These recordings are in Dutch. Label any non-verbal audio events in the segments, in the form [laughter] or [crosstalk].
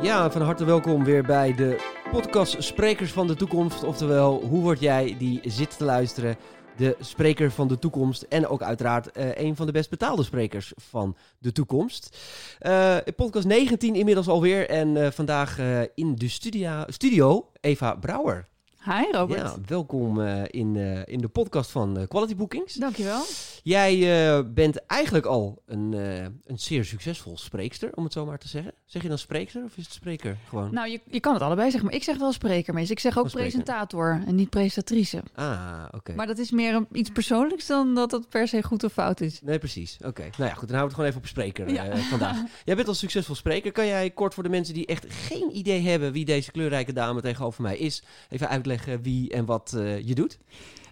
Ja, van harte welkom weer bij de podcast Sprekers van de Toekomst. Oftewel, hoe word jij die zit te luisteren? De spreker van de toekomst. En ook uiteraard uh, een van de best betaalde sprekers van de toekomst. Uh, podcast 19 inmiddels alweer. En uh, vandaag in de studio Eva Brouwer. Hi Robert. Ja, welkom uh, in, uh, in de podcast van uh, Quality Bookings. Dankjewel. Jij bent eigenlijk al een, een zeer succesvol spreekster, om het zo maar te zeggen. Zeg je dan spreekster of is het spreker gewoon? Nou, je, je kan het allebei zeggen, maar ik zeg wel spreker. Maar ik zeg ook presentator en niet presentatrice. Ah, oké. Okay. Maar dat is meer een, iets persoonlijks dan dat het per se goed of fout is. Nee, precies. Oké. Okay. Nou ja, goed, dan houden we het gewoon even op spreker ja. vandaag. [laughs] jij bent al succesvol spreker. Kan jij kort voor de mensen die echt geen idee hebben wie deze kleurrijke dame tegenover mij is, even uitleggen wie en wat uh, je doet?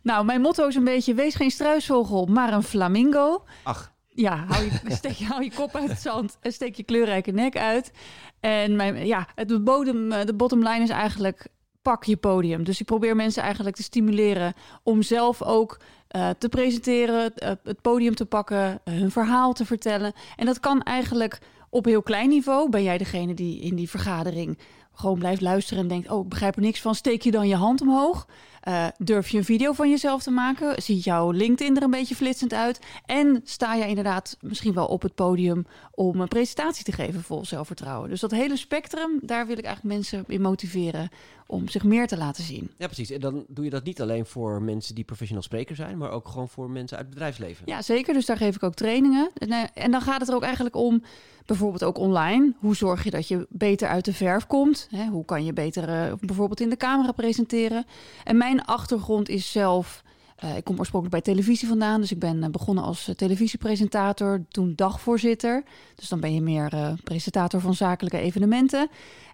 Nou, mijn motto is een beetje: wees geen struisvogel, maar een flamingo. Ach. Ja, hou je, [laughs] steek, hou je kop uit het zand en steek je kleurrijke nek uit. En mijn, ja, het bodem, de bottom line is eigenlijk: pak je podium. Dus ik probeer mensen eigenlijk te stimuleren om zelf ook uh, te presenteren, uh, het podium te pakken, hun verhaal te vertellen. En dat kan eigenlijk op heel klein niveau. Ben jij degene die in die vergadering gewoon blijft luisteren en denkt: Oh, ik begrijp er niks van. Steek je dan je hand omhoog? Uh, durf je een video van jezelf te maken? Ziet jouw LinkedIn er een beetje flitsend uit? En sta je inderdaad misschien wel op het podium om een presentatie te geven vol zelfvertrouwen? Dus dat hele spectrum, daar wil ik eigenlijk mensen in motiveren om zich meer te laten zien. Ja, precies. En dan doe je dat niet alleen voor mensen die professional spreker zijn, maar ook gewoon voor mensen uit het bedrijfsleven. Ja, zeker. Dus daar geef ik ook trainingen. En, eh, dan gaat het er ook eigenlijk om, bijvoorbeeld ook online. Hoe zorg je dat je beter uit de verf komt? Hoe kan je beter uh, bijvoorbeeld in de camera presenteren? En mijn achtergrond is zelf. Uh, ik kom oorspronkelijk bij televisie vandaan, dus ik ben uh, begonnen als uh, televisiepresentator, toen dagvoorzitter. Dus dan ben je meer presentator van zakelijke evenementen.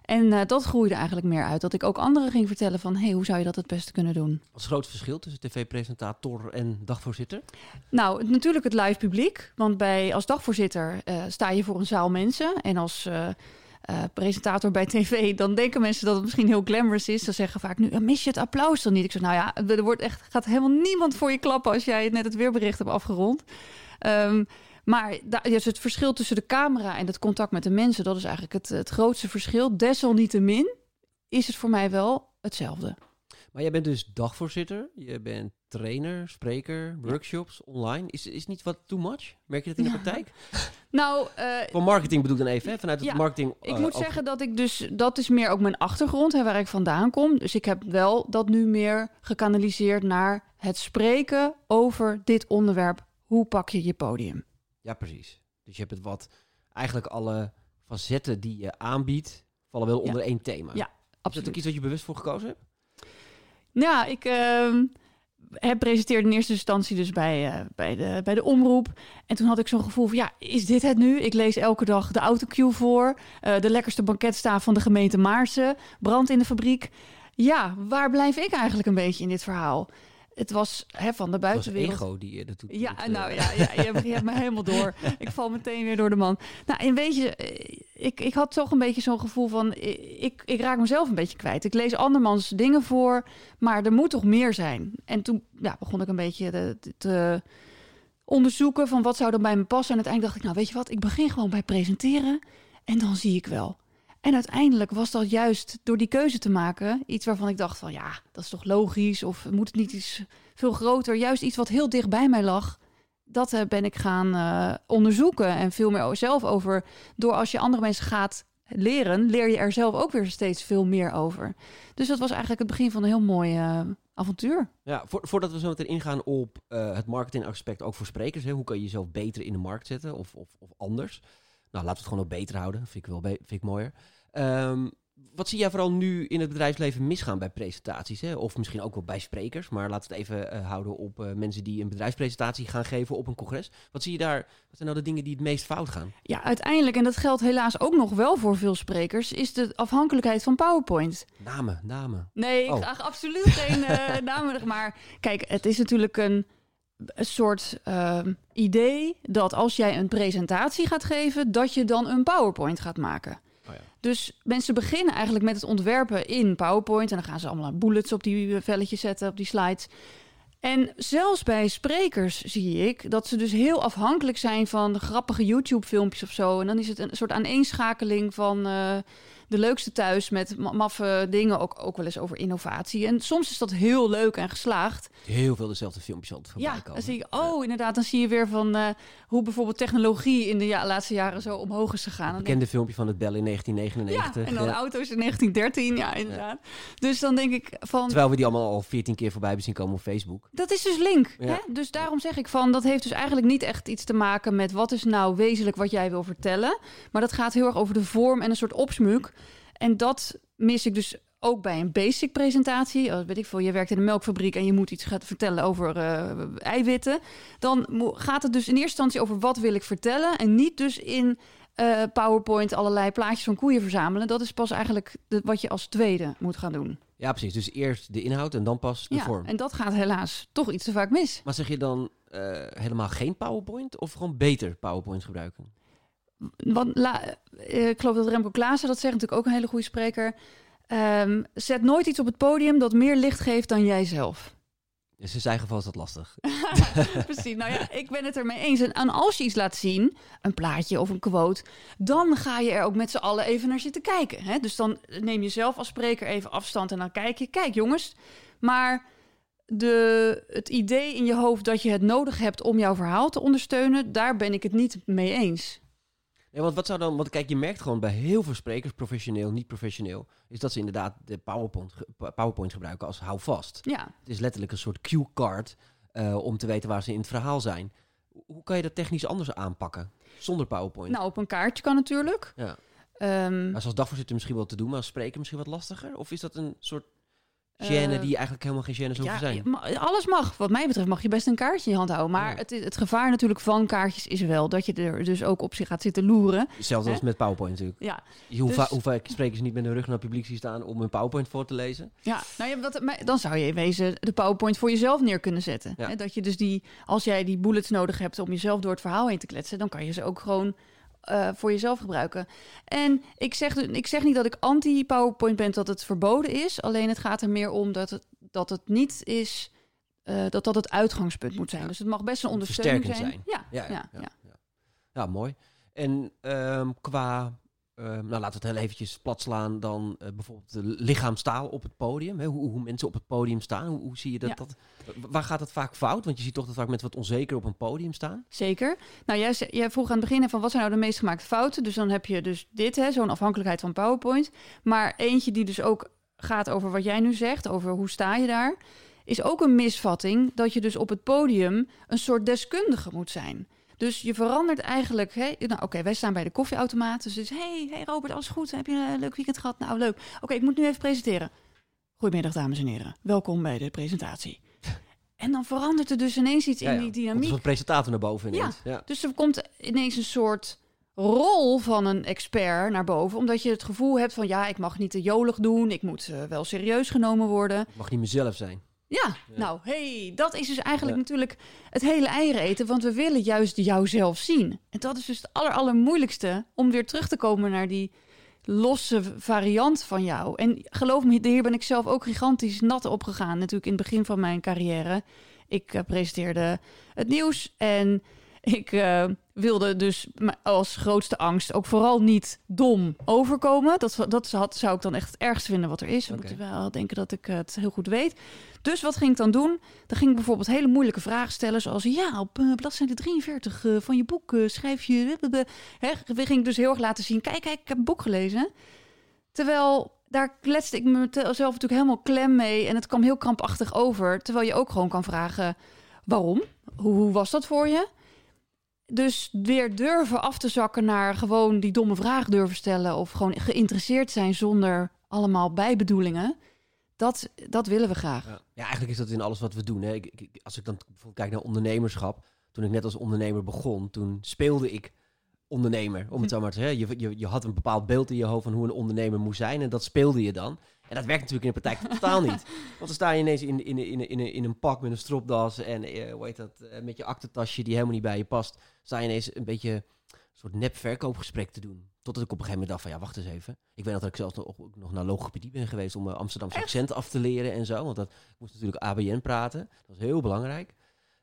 En dat groeide eigenlijk meer uit, dat ik ook anderen ging vertellen van, hey, hoe zou je dat het beste kunnen doen? Wat is het groot verschil tussen tv-presentator en dagvoorzitter? Nou, natuurlijk het live publiek, want bij, als dagvoorzitter sta je voor een zaal mensen en als... Uh, presentator bij tv, dan denken mensen dat het misschien heel glamorous is. Ze zeggen vaak nu, mis je het applaus dan niet? Ik zeg, nou ja, er wordt echt, gaat helemaal niemand voor je klappen als jij net het weerbericht hebt afgerond. Um, maar dus het verschil tussen de camera en het contact met de mensen, dat is eigenlijk het, het grootste verschil. Desalniettemin is het voor mij wel hetzelfde. Maar jij bent dus dagvoorzitter, je bent trainer, spreker, workshops, online. Is, is niet wat too much? Merk je dat in de praktijk? [laughs] Nou, uh, van marketing bedoel ik dan even, hè? vanuit het ja, marketing. Uh, ik moet over... zeggen dat ik dus, dat is meer ook mijn achtergrond, hè, waar ik vandaan kom. Dus ik heb wel dat nu meer gekanaliseerd naar het spreken over dit onderwerp. Hoe pak je je podium? Ja, precies. Dus je hebt het wat, eigenlijk alle facetten die je aanbiedt, vallen wel onder één thema. Ja, absoluut. Is dat ook iets wat je bewust voor gekozen hebt? Ja, ik uh, heb presenteerd in eerste instantie dus bij, uh, bij, de, bij de omroep. En toen had ik zo'n gevoel van, ja, is dit het nu? Ik lees elke dag de autocue voor. Uh, de lekkerste banketstaaf van de gemeente Maarsen. Brand in de fabriek. Ja, waar blijf ik eigenlijk een beetje in dit verhaal? Het was hè, van de buitenwereld. Het ego die je dat doet. Ja, nou ja, ja je, hebt, je hebt me helemaal door. Ik val meteen weer door de man. Nou, en weet je, ik, ik had toch een beetje zo'n gevoel van... Ik, ik raak mezelf een beetje kwijt. Ik lees andermans dingen voor, maar er moet toch meer zijn. En toen ja, begon ik een beetje te, te onderzoeken van wat zou er bij me passen. En uiteindelijk dacht ik, nou weet je wat, ik begin gewoon bij presenteren en dan zie ik wel. En uiteindelijk was dat juist door die keuze te maken iets waarvan ik dacht van ja, dat is toch logisch of moet het niet iets veel groter? Juist iets wat heel dicht bij mij lag. Dat uh, ben ik gaan uh, onderzoeken en veel meer zelf over. Door als je andere mensen gaat leren, leer je er zelf ook weer steeds veel meer over. Dus dat was eigenlijk het begin van een heel mooi uh, avontuur. Ja, voor, voordat we zo meteen ingaan op het marketingaspect ook voor sprekers. Hè, hoe kan je jezelf beter in de markt zetten of, of, of anders? Nou, laten we het gewoon ook beter houden. Vind ik wel vind ik mooier. Um, wat zie jij vooral nu in het bedrijfsleven misgaan bij presentaties? Hè? Of misschien ook wel bij sprekers. Maar laten we het even uh, houden op uh, mensen die een bedrijfspresentatie gaan geven op een congres. Wat zie je daar? Wat zijn nou de dingen die het meest fout gaan? Ja, uiteindelijk, en dat geldt helaas ook nog wel voor veel sprekers, is de afhankelijkheid van PowerPoint. Namen, namen. Nee, oh. ik graag absoluut geen uh, [laughs] namen. Maar kijk, het is natuurlijk een een soort uh, idee dat als jij een presentatie gaat geven, dat je dan een PowerPoint gaat maken. Oh ja. Dus mensen beginnen eigenlijk met het ontwerpen in PowerPoint en dan gaan ze allemaal bullets op die velletjes zetten, op die slides. En zelfs bij sprekers zie ik dat ze dus heel afhankelijk zijn van grappige YouTube-filmpjes of zo. En dan is het een soort aaneenschakeling van eh, de leukste thuis met ma- maffe dingen, ook, ook wel eens over innovatie. En soms is dat heel leuk en geslaagd. Heel veel dezelfde filmpjes altijd voorbij Ja, komen. dan zie je, oh inderdaad, dan zie je weer van eh, hoe bijvoorbeeld technologie in de ja, laatste jaren zo omhoog is gegaan. Dan denk Bekende filmpje van het bellen in ja, 1999. en dan ja. auto's in 1913, ja, inderdaad. Dus dan denk ik van, Terwijl we die allemaal al 14 keer voorbij hebben zien komen op Facebook. dat is dus link. Ja. Hè? Dus daarom zeg ik van, dat heeft dus eigenlijk niet echt iets te maken met wat is nou wezenlijk wat jij wil vertellen. Maar dat gaat heel erg over de vorm en een soort opsmuk. En dat mis ik dus ook bij een basic presentatie. Als weet ik veel, je werkt in een melkfabriek en je moet iets gaan vertellen over eh, eiwitten. Dan gaat het dus in eerste instantie over wat wil ik vertellen. En niet dus in eh, PowerPoint allerlei plaatjes van koeien verzamelen. Dat is pas eigenlijk de- wat je als tweede moet gaan doen. Ja, precies. Dus eerst de inhoud en dan pas de Ja, vorm. en dat gaat helaas toch iets te vaak mis. Maar zeg je dan eh, helemaal geen PowerPoint of gewoon beter PowerPoint gebruiken? Want la, eh, ik geloof dat Remco Klaassen dat zegt, natuurlijk ook een hele goede spreker. Ehm, zet nooit iets op het podium dat meer licht geeft dan jijzelf. Dus in zijn geval is dat lastig. [laughs] [laughs] Precies, nou ja, ik ben het ermee eens. En en als je iets laat zien, een plaatje of een quote, dan ga je er ook met z'n allen even naar zitten kijken. Hè? Dus dan neem je zelf als spreker even afstand en dan kijk je, kijk jongens, maar de, het idee in je hoofd dat je het nodig hebt om jouw verhaal te ondersteunen, daar ben ik het niet mee eens. Nee, want wat zou dan... Want kijk, je merkt gewoon bij heel veel sprekers, professioneel, niet professioneel, is dat ze inderdaad de PowerPoint, PowerPoint gebruiken als houvast. Ja, Het is letterlijk een soort cue card eh, om te weten waar ze in het verhaal zijn. Hoe kan je dat technisch anders aanpakken? Zonder PowerPoint? nou op een kaartje kan natuurlijk. Ja. Ehm, Maar zoals dagvoorzitter misschien wel te doen, maar als spreker misschien wat lastiger? Of is dat een soort gêne Eh, die eigenlijk helemaal geen gêne zou ja, zijn? alles mag. Wat mij betreft mag je best een kaartje in je hand houden. Maar Ja. het, het gevaar natuurlijk van kaartjes is wel dat je er dus ook op zich gaat zitten loeren. Hetzelfde als met PowerPoint natuurlijk. Ja, Je- Hoe, Dus- va- hoe vaak sprekers niet met hun rug naar het publiek zien staan om een PowerPoint voor te lezen? ja. Nou ja, maar dan zou je in wezen de PowerPoint voor jezelf neer kunnen zetten. Ja. Dat je dus die, als jij die bullets nodig hebt om jezelf door het verhaal heen te kletsen, dan kan je ze ook gewoon eh, voor jezelf gebruiken. En ik zeg, dus- ik zeg niet dat ik anti-PowerPoint ben, dat het verboden is. Alleen het gaat er meer om dat het, dat het niet is, eh, dat dat het uitgangspunt moet zijn. Dus het mag best een ondersteuning zijn. zijn. Ja, ja, ja. ja. Ja, mooi. En ehm, qua, ehm, nou laten we het heel eventjes plat slaan, dan eh, bijvoorbeeld de lichaamstaal op het podium. Hè? Hoe, hoe mensen op het podium staan, hoe, hoe zie je dat, Ja. dat? Waar gaat het vaak fout? Want je ziet toch dat vaak mensen wat onzeker op een podium staan. Zeker. Nou, jij vroeg aan het begin van wat zijn nou de meest gemaakte fouten. Dus dan heb je dus dit, hè, zo'n afhankelijkheid van PowerPoint. Maar eentje die dus ook gaat over wat jij nu zegt, over hoe sta je daar, is ook een misvatting dat je dus op het podium een soort deskundige moet zijn. Dus je verandert eigenlijk. Hè, nou, oké, wij staan bij de koffieautomaat. Dus, dus hey, hey Robert, alles goed? Heb je een leuk weekend gehad? Nou, leuk. Oké, ik moet nu even presenteren. Goedemiddag, dames en heren. Welkom bij de presentatie. [laughs] En dan verandert er dus ineens iets Ja, in die dynamiek. een presentator naar boven ineens. Ja. Dus er komt ineens een soort rol van een expert naar boven. Omdat je het gevoel hebt van ja, ik mag niet te jolig doen. Ik moet eh, wel serieus genomen worden. Ik mag niet mezelf zijn. Ja, nou hey, dat is dus eigenlijk Ja. natuurlijk het hele eieren eten. Want we willen juist jouzelf zien. En dat is dus het aller, allermoeilijkste om weer terug te komen naar die losse variant van jou. En geloof me, hier ben ik zelf ook gigantisch nat opgegaan. Natuurlijk in het begin van mijn carrière. Ik eh, presenteerde het nieuws en ik eh, wilde dus als grootste angst ook vooral niet dom overkomen. Dat, dat had, zou ik dan echt het ergste vinden wat er is. We Oké. moeten wel denken dat ik het heel goed weet. Dus wat ging ik dan doen? Dan ging ik bijvoorbeeld hele moeilijke vragen stellen, zoals ja, op eh, bladzijde 43 eh, van je boek schrijf je. Hè, we gingen dus heel erg laten zien. Kijk, kijk, ik heb een boek gelezen. Terwijl daar kletste ik mezelf natuurlijk helemaal klem mee en het kwam heel krampachtig over. Terwijl je ook gewoon kan vragen waarom? Hoe, hoe was dat voor je? Dus weer durven af te zakken naar gewoon die domme vraag durven stellen of gewoon geïnteresseerd zijn zonder allemaal bijbedoelingen. Dat, dat willen we graag. Ja. ja, eigenlijk is dat in alles wat we doen. Hè. Ik, ik- als ik dan bijvoorbeeld kijk naar ondernemerschap. Toen ik net als ondernemer begon, toen speelde ik ondernemer. Om het zo maar te zeggen. Je, je, je had een bepaald beeld in je hoofd van hoe een ondernemer moest zijn. En dat speelde je dan. En dat werkt natuurlijk in de praktijk totaal niet. [laughs] Want dan sta je ineens in, in, in, in, in een pak met een stropdas. En eh, hoe heet dat, eh, met je aktentasje die helemaal niet bij je past. Sta je ineens een beetje soort nep verkoopgesprek te doen. Totdat ik op een gegeven moment dacht van, ja, wacht eens even. Ik weet dat ik zelfs nog, ook nog naar logopedie ben geweest om mijn Amsterdamse accent af te leren en zo. Want dat ik moest natuurlijk ABN praten. Dat was heel belangrijk.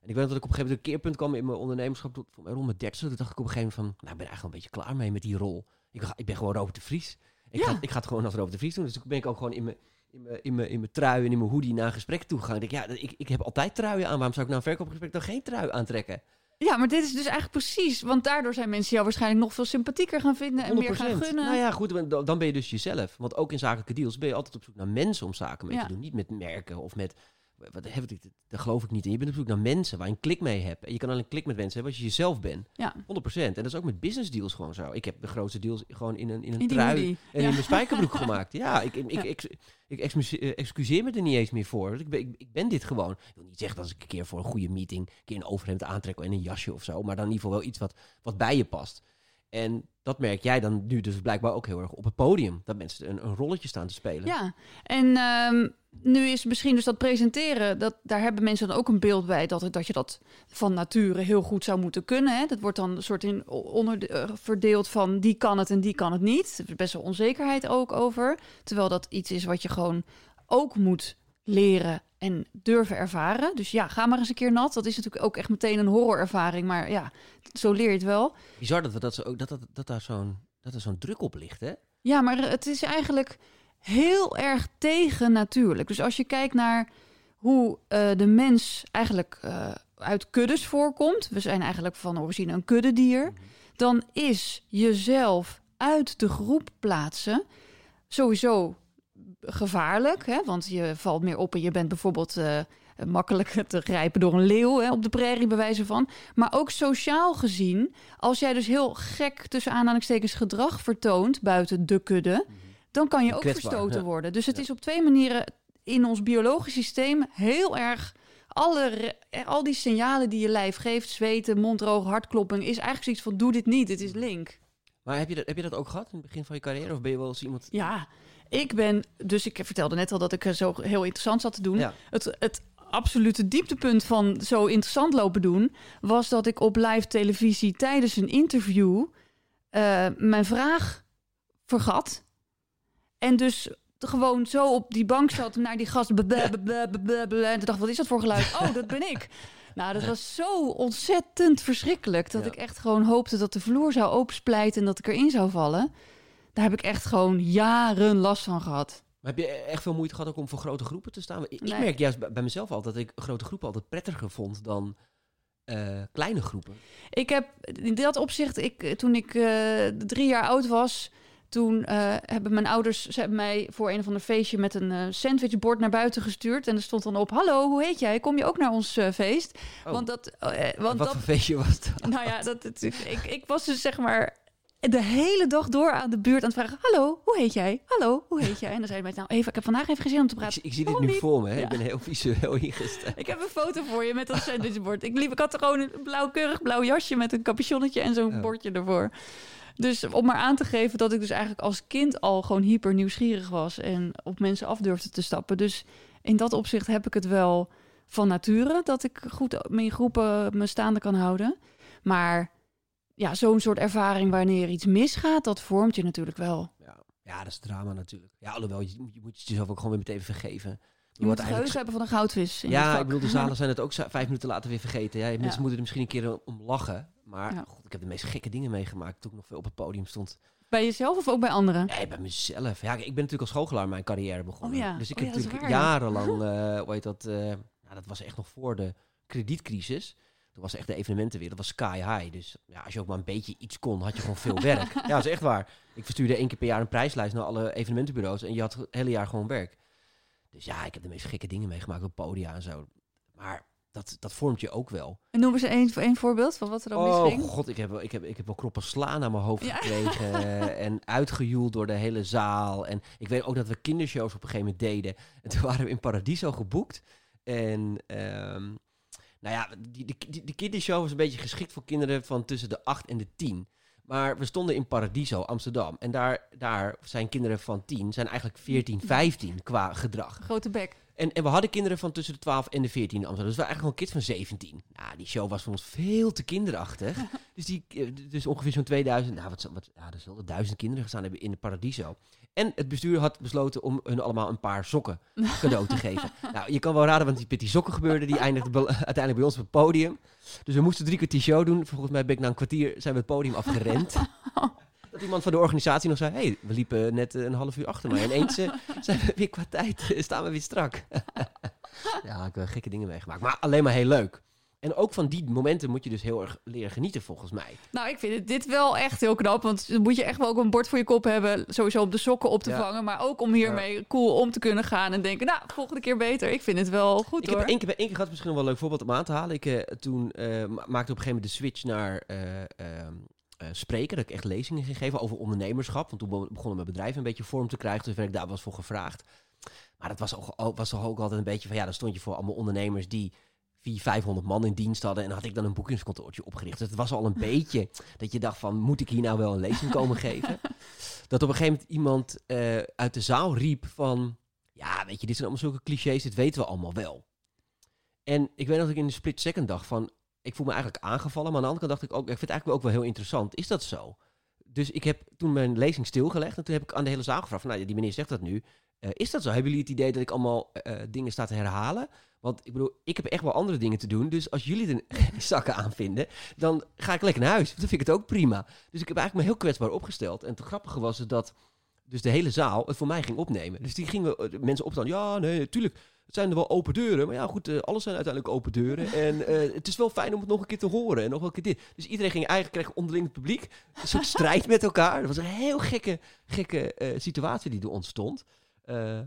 En ik weet dat ik op een gegeven moment een keerpunt kwam in mijn ondernemerschap. tot- rond mijn dertigste. Toen dacht ik op een gegeven moment van, nou, ik ben eigenlijk een beetje klaar mee met die rol. Ik, ga, ik ben gewoon Robert de Vries. Ik, Ja. ga, ik ga het gewoon als Robert de Vries doen. Dus toen ben ik ook gewoon in mijn, in mijn, in mijn, in mijn trui en in mijn hoodie naar een gesprek toe gegaan. Ik denk, ja, ik, ik heb altijd truien aan. Waarom zou ik nou een verkoopgesprek dan geen trui aantrekken? Ja, maar dit is dus eigenlijk precies. Want daardoor zijn mensen jou waarschijnlijk nog veel sympathieker gaan vinden en meer gaan gunnen. Nou ja, goed, dan dan ben je dus jezelf. Want ook in zakelijke deals ben je altijd op zoek naar mensen om zaken mee Ja. te doen. Niet met merken of met... Wat heb ik, daar geloof ik niet in. Je bent op zoek naar mensen waar je een klik mee hebt. En je kan alleen een klik met mensen hebben als je jezelf bent. Ja. 100%. En dat is ook met business deals gewoon zo. Ik heb de grootste deals gewoon in een, in een In die trui en Ja. in mijn spijkerbroek gemaakt. Ja, [laughs] ik, ik, Ja. ik, ik, ik excuseer, eh, excuseer me er niet eens meer voor. Want Ik ben, ik, ik ben dit gewoon. Ik wil niet zeggen dat als ik een keer voor een goede meeting... een keer een overhemd aantrek en een jasje of zo. Maar dan in ieder geval wel iets wat, wat bij je past. En dat merk jij dan nu dus blijkbaar ook heel erg op het podium. Dat mensen een, een rolletje staan te spelen. Ja, en ehm, nu is misschien dus dat presenteren, dat, daar hebben mensen dan ook een beeld bij dat, dat je dat van nature heel goed zou moeten kunnen. Hè? Dat wordt dan een soort in onder, eh, verdeeld van die kan het en die kan het niet. Er is best wel onzekerheid ook over. Terwijl dat iets is wat je gewoon ook moet leren en durven ervaren. Dus ja, ga maar eens een keer nat. Dat is natuurlijk ook echt meteen een horrorervaring, maar ja, zo leer je het wel. Bizar dat, we dat, zo, ook, dat, dat, dat daar zo'n dat zo'n druk op ligt, hè? Ja, maar het is eigenlijk heel erg tegen natuurlijk. Dus als je kijkt naar hoe eh, de mens eigenlijk eh, uit kuddes voorkomt, we zijn eigenlijk van origine een kuddedier, dan is jezelf uit de groep plaatsen sowieso gevaarlijk, hè? want je valt meer op en je bent bijvoorbeeld eh, makkelijk te grijpen door een leeuw hè, op de prairie bij wijze van. Maar ook sociaal gezien, als jij dus heel gek tussen aanhalingstekens gedrag vertoont buiten de kudde, dan kan je ook Kwetsbaar, verstoten ja. worden. Dus het Ja. is op twee manieren in ons biologisch systeem heel erg. Alle, al die signalen die je lijf geeft, zweten, monddroog, hartklopping, is eigenlijk zoiets van doe dit niet, dit is link. Maar heb je, dat, heb je dat ook gehad in het begin van je carrière? Of ben je wel eens iemand... Ja, ik ben, dus ik vertelde net al dat ik eh, zo heel interessant zat te doen. Ja. Het, het absolute dieptepunt van zo interessant lopen doen, was dat ik op live televisie tijdens een interview eh, mijn vraag vergat. En dus gewoon zo op die bank zat naar die gast. En dacht, wat is dat voor geluid? Oh, dat ben ik. Nou, dat was zo ontzettend verschrikkelijk. Dat Ja. ik echt gewoon hoopte dat de vloer zou opensplijten en dat ik erin zou vallen. Daar heb ik echt gewoon jaren last van gehad. Maar heb je echt veel moeite gehad ook om voor grote groepen te staan? Ik, Nee. merk juist bij, mezelf altijd dat ik grote groepen altijd prettiger vond dan eh, kleine groepen. Ik heb in dat opzicht, ik, toen ik eh, drie jaar oud was, toen eh, hebben mijn ouders ze hebben mij voor een of ander feestje met een sandwichbord naar buiten gestuurd. En er stond dan op: Hallo, hoe heet jij? Kom je ook naar ons feest? Oh, Want dat, want wat dat, voor feestje was dat? nou ja, dat, het- ik, ik was dus zeg maar de hele dag door aan de buurt aan het vragen: Hallo, hoe heet jij? Hallo, hoe heet jij? En dan zei hij mij: Nou, even, ik heb vandaag even geen zin om te praten. ik zie dit Oh, nu niet. voor me. Hè? Ja. Ik ben heel visueel ingesteld. Ik heb een foto voor je met dat sandwichbord. Ik, liep, ik had er gewoon een blauw, keurig blauw jasje met een capuchonnetje en zo'n Oh. bordje ervoor. Dus om maar aan te geven dat ik dus eigenlijk als kind al gewoon hyper nieuwsgierig was en op mensen af durfde te stappen. Dus in dat opzicht heb ik het wel van nature dat ik goed in groepen me staande kan houden. Maar ja, zo'n soort ervaring wanneer iets misgaat, dat vormt je natuurlijk wel. Ja. ja, dat is drama natuurlijk. Ja, alhoewel, je, je moet het jezelf ook gewoon weer meteen vergeven. Je moet het hebben van een goudvis. Ja, ik bedoel, de [laughs] zalen zijn het ook vijf minuten later weer vergeten. Ja, mensen Ja. moeten er misschien een keer om lachen. Maar Ja. god, ik heb de meest gekke dingen meegemaakt toen ik nog veel op het podium stond. Bij jezelf of ook bij anderen? Nee, bij mezelf. Ja, ik ben natuurlijk als goochelaar mijn carrière begonnen. Oh ja. Dus ik Oh heb natuurlijk waar, jarenlang, eh hoe heet dat, eh, nou, dat was echt nog voor de kredietcrisis. Toen was echt de evenementenwereld, dat was sky high. Dus ja, als je ook maar een beetje iets kon, had je gewoon veel werk. [laughs] Ja, dat is echt waar. Ik verstuurde één keer per jaar een prijslijst naar alle evenementenbureaus en je had het hele jaar gewoon werk. Dus ja, ik heb de meest gekke dingen meegemaakt op podia en zo. Maar dat, dat vormt je ook wel. En noem eens één een voorbeeld van wat er dan Oh misging. god, ik heb, wel- ik, heb, ik heb wel kroppen slaan naar mijn hoofd Ja. gekregen. [laughs] en uitgejoeld door de hele zaal. En ik weet ook dat we kindershows op een gegeven moment deden. En toen waren we in Paradiso geboekt. En ehm, nou ja, die, die, die, die kindershow was een beetje geschikt voor kinderen van tussen de 8 en de 10. Maar we stonden in Paradiso, Amsterdam. En daar, daar zijn kinderen van 10, zijn eigenlijk 14, 15 qua gedrag. Grote bek. En, en we hadden kinderen van tussen de 12 en de 14 in Amsterdam. Dus we waren eigenlijk gewoon kids van 17. Nou, die show was voor ons veel te kinderachtig. [laughs] Dus, die, eh, dus ongeveer zo'n 2000, nou wat, wat ja, er zullen duizend kinderen gestaan hebben in de Paradiso. En het bestuur had besloten om hun allemaal een paar sokken [laughs] cadeau te geven. Nou, je kan wel raden wat die- met die sokken gebeurde. Die eindigde be- [laughs] uiteindelijk bij ons op het podium. Dus we moesten drie kwartier show doen. Volgens mij ben ik na een kwartier zijn we het podium afgerend. [laughs] Dat iemand van de organisatie nog zei: hey, we liepen net een half uur achter mij. En eens eh, zijn we weer qua tijd, eh, staan we weer strak. ja, ik heb gekke dingen meegemaakt. Maar alleen maar heel leuk. En ook van die momenten moet je dus heel erg leren genieten, volgens mij. Nou, ik vind het, dit wel echt heel knap. Want dan moet je echt wel ook een bord voor je kop hebben. Sowieso om de sokken op te Ja. vangen. Maar ook om hiermee cool om te kunnen gaan. En denken, nou, volgende keer beter. Ik vind het wel goed Ik hoor. heb één keer, één keer gehad, misschien wel een leuk voorbeeld om aan te halen. Ik eh, toen eh, ma- maakte op een gegeven moment de switch naar eh, ehm, eh, spreken. Dat ik echt lezingen ging geven over ondernemerschap. Want toen be- begonnen mijn bedrijf een beetje vorm te krijgen. Dus werd ik daar was voor gevraagd. Maar dat was, ook, ook- was toch ook altijd een beetje van... Ja, dan stond je voor allemaal ondernemers die... 400, 500 man in dienst hadden. En had ik dan een boekingskantoortje opgericht. Dus het was al een beetje dat je dacht van... Moet ik hier nou wel een lezing komen geven? [laughs] Dat op een gegeven moment iemand eh, uit de zaal riep van... Ja, weet je, dit zijn allemaal zulke clichés. Dit weten we allemaal wel. En ik weet dat ik in de split second dacht van... Ik voel me eigenlijk aangevallen. Maar aan de andere kant dacht ik ook... Ik vind het eigenlijk ook wel heel interessant. Is dat zo? Dus ik heb toen mijn lezing stilgelegd. En toen heb ik aan de hele zaal gevraagd van... Nou, ja, die meneer zegt dat nu. Eh, is dat zo? Hebben jullie het idee dat ik allemaal eh, eh, dingen sta te herhalen? Want ik bedoel, ik heb echt wel andere dingen te doen. Dus als jullie er [laughs] zakken aan vinden, dan ga ik lekker naar huis. Dan vind ik het ook prima. Dus ik heb eigenlijk me heel kwetsbaar opgesteld. En het grappige was dat dus de hele zaal het voor mij ging opnemen. Dus die gingen eh, mensen opstaan. Ja, nee, natuurlijk. Het zijn er wel open deuren. Maar ja, goed, alles zijn uiteindelijk open deuren. En het is wel fijn om het nog een keer te horen. En nog wel een keer dit. Dus iedereen ging eigenlijk, kreeg onderling het publiek een soort strijd met elkaar. Dat was een heel gekke, gekke situatie die er ontstond. Eh,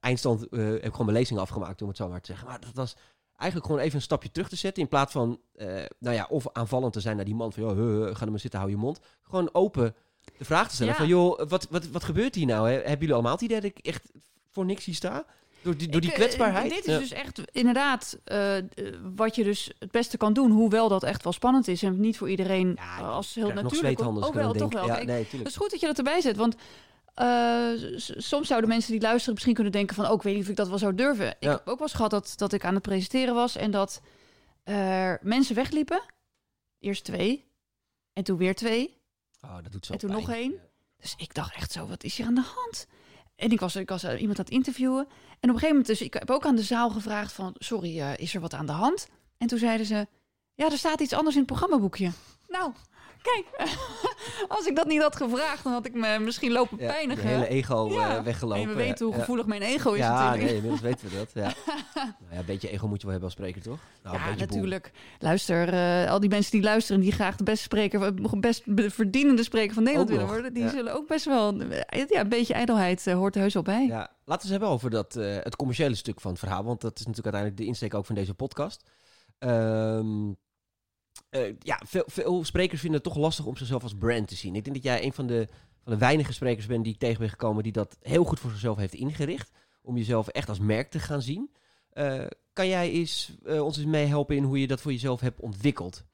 eindstand eh, heb ik gewoon mijn lezing afgemaakt, om het zo maar te zeggen. Maar dat was eigenlijk gewoon even een stapje terug te zetten. In plaats van, eh, nou ja, of aanvallend te zijn naar die man van, joh, ga er maar zitten, hou je mond. Gewoon open de vraag te stellen Ja. van, joh, wat, wat, wat gebeurt hier nou? Hè? Hebben jullie allemaal het idee dat ik echt voor niks hier sta? Door die, door die Ik, kwetsbaarheid? Dit is Ja. dus echt inderdaad wat je dus het beste kan doen. Hoewel dat echt wel spannend is. En niet voor iedereen Ja, als heel nog natuurlijk. ik wel, toch wel. Ja, nee, Het is goed dat je dat erbij zet. Want eh, soms zouden mensen die luisteren misschien kunnen denken van... oh, ik weet niet of ik dat wel zou durven. Ik heb ook wel eens gehad dat, dat ik aan het presenteren was... en dat er mensen wegliepen. Eerst twee. En toen weer twee. Oh, dat doet zo En toen pijn. nog één. Dus ik dacht echt zo, wat is hier aan de hand? En ik was, ik was eh, iemand aan het interviewen. En op een gegeven moment, dus ik heb ook aan de zaal gevraagd van... sorry, eh, is er wat aan de hand? En toen zeiden ze, ja, er staat iets anders in het programmaboekje. Nou, kijk, [laughs] als ik dat niet had gevraagd... dan had ik me misschien lopen Ja, pijnigen. hele ego Ja. eh, weggelopen. en we weten hoe gevoelig mijn ego is Ja, natuurlijk. nee, inmiddels weten we dat. Ja. [laughs] nou ja, een beetje ego moet je wel hebben als spreker, toch? Nou, ja, boel. natuurlijk. Luister, eh, al die mensen die luisteren... die graag de beste spreker, nog best be- verdienende spreker van Nederland willen worden... die zullen ook best wel... eh, Ja, een beetje ijdelheid eh, hoort er heus wel bij. Ja, laten we het eens hebben over dat, eh, het commerciële stuk van het verhaal. Want dat is natuurlijk uiteindelijk de insteek ook van deze podcast. Ehm, eh, ja, veel, veel sprekers vinden het toch lastig om zichzelf als brand te zien. Ik denk dat jij een van de, van de weinige sprekers bent die ik tegen ben gekomen... die dat heel goed voor zichzelf heeft ingericht. Om jezelf echt als merk te gaan zien. Eh, kan jij eens, eh, ons eens meehelpen in hoe je dat voor jezelf hebt ontwikkeld?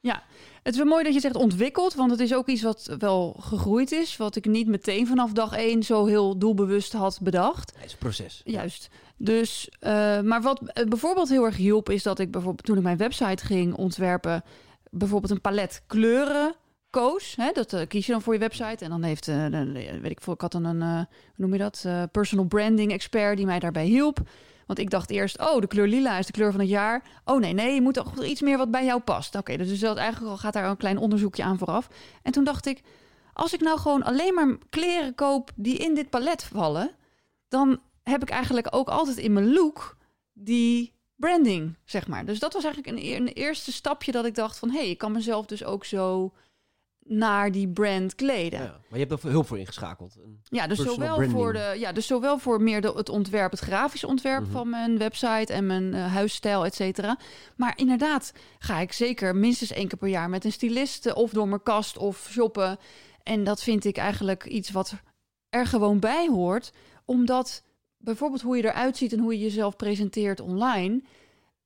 Het is wel mooi dat je zegt ontwikkeld, want het is ook iets wat wel gegroeid is. Wat ik niet meteen vanaf dag één zo heel doelbewust had bedacht. Het is een proces. Juist. Dus, maar wat bijvoorbeeld heel erg hielp, is dat ik bijvoorbeeld toen ik mijn website ging ontwerpen, bijvoorbeeld een palet kleuren koos. Hè, dat eh, kies je dan voor je website. En dan heeft, eh, weet ik veel, ik had dan een, eh, hoe noem je dat, personal branding expert die mij daarbij hielp. Want ik dacht eerst, oh, de kleur lila is de kleur van het jaar. Oh nee, nee, je moet toch iets meer wat bij jou past. Oké, dus dat eigenlijk al gaat daar een klein onderzoekje aan vooraf. En toen dacht ik, als ik nou gewoon alleen maar kleren koop die in dit palet vallen, dan heb ik eigenlijk ook altijd in mijn look die branding, zeg maar. Dus dat was eigenlijk een, een eerste stapje dat ik dacht van... hé, hey, ik kan mezelf dus ook zo naar die brand kleden. Ja. Ja, Maar je hebt er hulp voor ingeschakeld. En- dus, zowel branding. voor de, ja, dus zowel voor meer de, het ontwerp, het grafisch ontwerp Mhm. van mijn website... en mijn eh, huisstijl, et cetera. Maar inderdaad ga ik zeker minstens één keer per jaar... met een stylist eh, of door mijn kast of shoppen. En dat vind ik eigenlijk iets wat er gewoon bij hoort. Omdat bijvoorbeeld hoe je eruit ziet en hoe je jezelf presenteert online...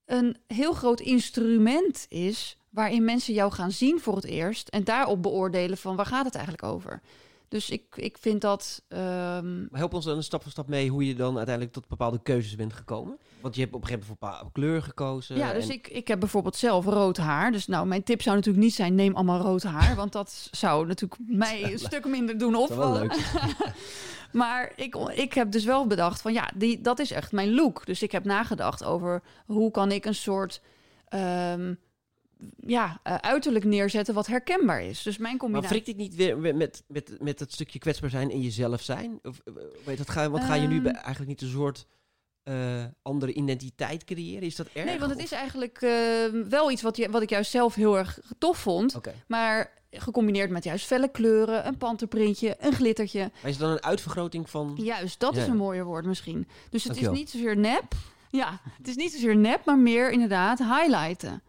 een heel groot instrument is waarin mensen jou gaan zien voor het eerst... en daarop beoordelen van waar gaat het eigenlijk over. Dus ik, ik vind dat... Maar help ons dan een stap voor stap mee hoe je dan uiteindelijk tot bepaalde keuzes bent gekomen. Want je hebt op een gegeven moment voor een kleur gekozen. ja, dus en- ik, ik heb bijvoorbeeld zelf rood haar. Dus nou, mijn tip zou natuurlijk niet zijn, neem allemaal rood haar. Want dat zou natuurlijk [laughs] mij een stuk minder doen opvallen. [laughs] Maar ik, ik heb dus wel bedacht van ja, die, dat is echt mijn look. Dus ik heb nagedacht over hoe kan ik een soort ehm, ja, eh, uiterlijk neerzetten wat herkenbaar is. Dus mijn Maar combinatie... frikt dit niet weer met, met, met, dat stukje kwetsbaar zijn en jezelf zijn? Of, eh, weet dat, ga, want ga je nu Ehm. eigenlijk niet een soort eh, andere identiteit creëren? Is dat erg? Nee, want het Of- is eigenlijk ehm, wel iets wat, je, wat ik juist zelf heel erg tof vond. Oké. Maar gecombineerd met juist felle kleuren, een panterprintje, een glittertje. Maar is het dan een uitvergroting van... Juist, dat is een mooier woord misschien. Dus het Dankjewel. is niet zozeer nep. Ja, het is niet zozeer nep, maar meer inderdaad highlighten.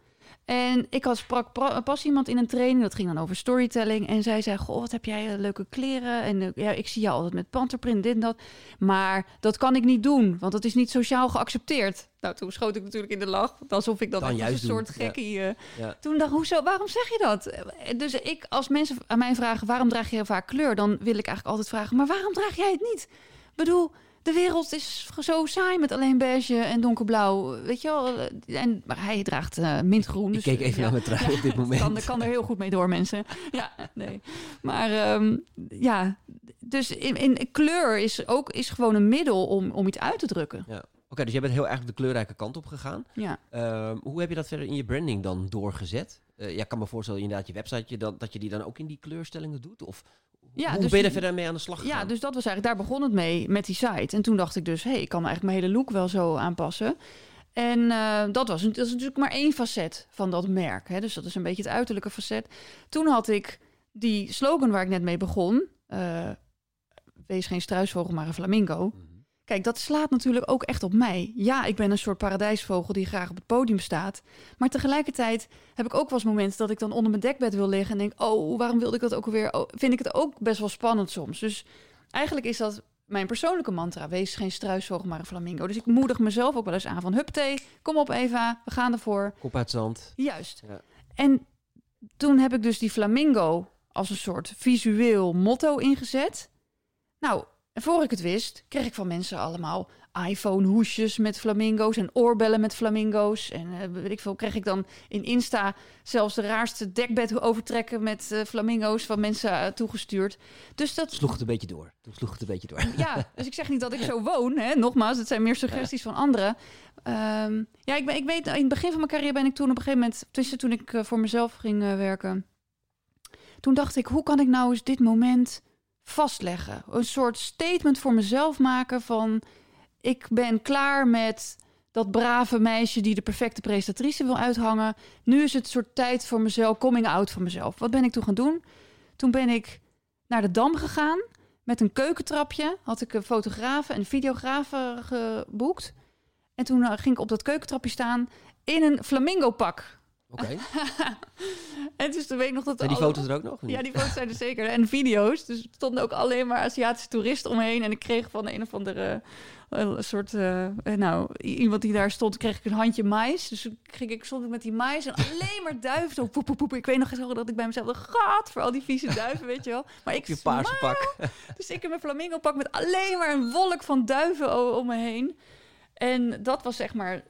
En ik had sprak pra- pas iemand in een training, dat ging dan over storytelling. En zij zei, goh, wat heb jij eh, leuke kleren. En eh, ja, ik zie jou altijd met panterprint, dit en dat. Maar dat kan ik niet doen, want dat is niet sociaal geaccepteerd. Nou, toen schoot ik natuurlijk in de lach. Alsof ik dat Dan juist een doen, soort ja. gekkie... eh, Ja. toen dacht ik, hoezo, waarom zeg je dat? Dus ik, als mensen aan mij vragen, waarom draag je heel vaak kleur? Dan wil ik eigenlijk altijd vragen, maar waarom draag jij het niet? Ik bedoel, de wereld is zo saai met alleen beige en donkerblauw. Weet je wel? En, maar hij draagt eh, mintgroen. Ik dus, keek even ja. naar mijn trui op dit [laughs] moment. Kan, kan er heel goed mee door, mensen. Ja, nee. Maar ehm, ja, dus in, in kleur is ook is gewoon een middel om, om iets uit te drukken. Oké, dus jij bent heel erg de kleurrijke kant op gegaan. Ja. Ehm, hoe heb je dat verder in je branding dan doorgezet? Eh ja, ik kan me voorstellen inderdaad je website, je dan, dat je die dan ook in die kleurstellingen doet? Of Ja, hoe dus- ben je verder mee aan de slag gegaan? Ja, dus dat was eigenlijk, daar begon het mee met die site. En toen dacht ik dus, hé, hey, ik kan eigenlijk mijn hele look wel zo aanpassen. En eh, dat, was, dat is natuurlijk maar één facet van dat merk. Hè? Dus dat is een beetje het uiterlijke facet. Toen had ik die slogan waar ik net mee begon. eh, Wees geen struisvogel, maar een flamingo. Mhm. Kijk, dat slaat natuurlijk ook echt op mij. Ja, ik ben een soort paradijsvogel die graag op het podium staat. Maar tegelijkertijd heb ik ook wel eens momenten dat ik dan onder mijn dekbed wil liggen en denk: oh, waarom wilde ik dat ook alweer? Oh, vind ik het ook best wel spannend soms. Dus eigenlijk is dat mijn persoonlijke mantra: wees geen struisvogel, maar een flamingo. Dus ik moedig mezelf ook wel eens aan van: huppatee, kom op Eva, we gaan ervoor. Kop uit zand. Juist. Ja. En toen heb ik dus die flamingo als een soort visueel motto ingezet. Nou, en voor ik het wist, kreeg ik van mensen allemaal iPhone-hoesjes met flamingo's en oorbellen met flamingo's. En eh, weet ik veel, kreeg ik dan in Insta zelfs de raarste dekbed overtrekken met eh, flamingo's van mensen eh, toegestuurd. Dus dat, Sloeg het een beetje door. Toen sloeg het een beetje door. ja, dus ik zeg niet dat ik zo woon. Hè? Nogmaals, het zijn meer suggesties van anderen. Ehm, ja, ik, ben, ik weet, in het begin van mijn carrière ben ik toen op een gegeven moment... tussen toen ik voor mezelf ging werken... toen dacht ik, hoe kan ik nou eens dit moment vastleggen? Een soort statement voor mezelf maken van... ik ben klaar met dat brave meisje die de perfecte prestatrice wil uithangen. Nu is het een soort tijd voor mezelf, coming out van mezelf. Wat ben ik toen gaan doen? Toen ben ik naar de Dam gegaan met een keukentrapje. Had ik een fotograaf en een videograaf geboekt. En toen eh, ging ik op dat keukentrapje staan in een flamingo pak. Oké. [laughs] En dus toen weet ik nog dat... Zijn die alle- foto's er ook nog? Ja, die foto's zijn er zeker. En video's. Dus er stonden ook alleen maar Aziatische toeristen omheen. En ik kreeg van een of andere eh, een soort... eh, nou, iemand die daar stond, kreeg ik een handje mais. Dus toen ging ik, stond ik met die mais en alleen maar duiven. Zo poep, poep, poep. Ik weet nog eens dat ik bij mezelf dacht... Gaat voor al die vieze duiven, weet je wel. Maar ik je paarse pak. dus ik in mijn flamingo pak met alleen maar een wolk van duiven om me heen. En dat was zeg maar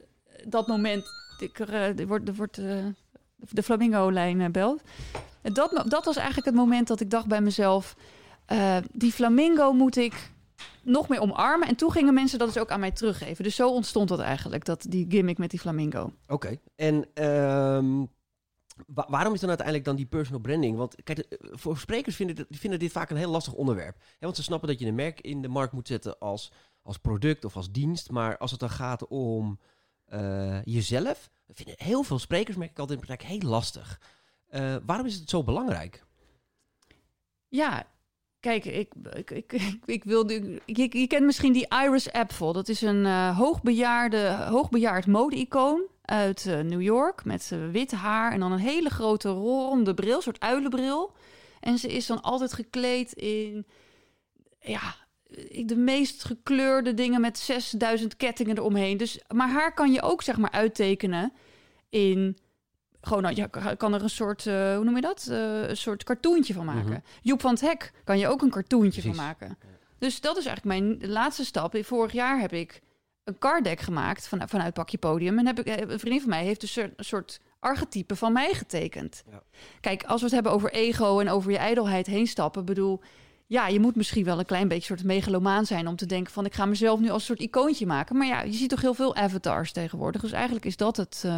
dat moment. Er, eh, er wordt, er wordt eh, de flamingo-lijn eh, belt. Dat, dat was eigenlijk het moment dat ik dacht bij mezelf... die flamingo moet ik nog meer omarmen. En toen gingen mensen dat dus ook aan mij teruggeven. Dus zo ontstond dat eigenlijk, dat, die gimmick met die flamingo. Oké. En ehm, wa- waarom is dan uiteindelijk dan die personal branding? Want kijk, voor sprekers vinden, dit- vinden dit vaak een heel lastig onderwerp. Want ze snappen dat je een merk in de markt moet zetten als, als product of als dienst. Maar als het dan gaat om eh, jezelf, vinden heel veel sprekers, merk ik altijd in de praktijk, heel lastig. Eh, waarom is het zo belangrijk? Ja, kijk, ik, ik, ik, [laughs] ik, wil... Je, je kent misschien die Iris Apfel. Dat is een eh, hoogbejaarde, hoogbejaard mode-icoon uit New York. Met wit haar en dan een hele grote ronde bril, een soort uilenbril. En ze is dan altijd gekleed in... Ja, de meest gekleurde dingen met 6000 kettingen eromheen. Dus, maar haar kan je ook zeg maar uittekenen in gewoon, nou, je kan- er een soort, eh, hoe noem je dat? Eh, een soort cartoontje van maken. Mhm. Joep van het Hek kan je ook een cartoontje Precies. van maken. Dus dat is eigenlijk mijn laatste stap. Vorig jaar heb ik een card deck gemaakt van, vanuit Pakje Podium. En heb ik, eh, een vriendin van mij heeft een soort, een soort archetype van mij getekend. Ja. Kijk, als we het hebben over ego en over je ijdelheid heen stappen, bedoel, ja, je moet misschien wel een klein beetje soort megalomaan zijn om te denken van ik ga mezelf nu als soort icoontje maken. Maar ja, je ziet toch heel veel avatars tegenwoordig. Dus eigenlijk is dat het. eh,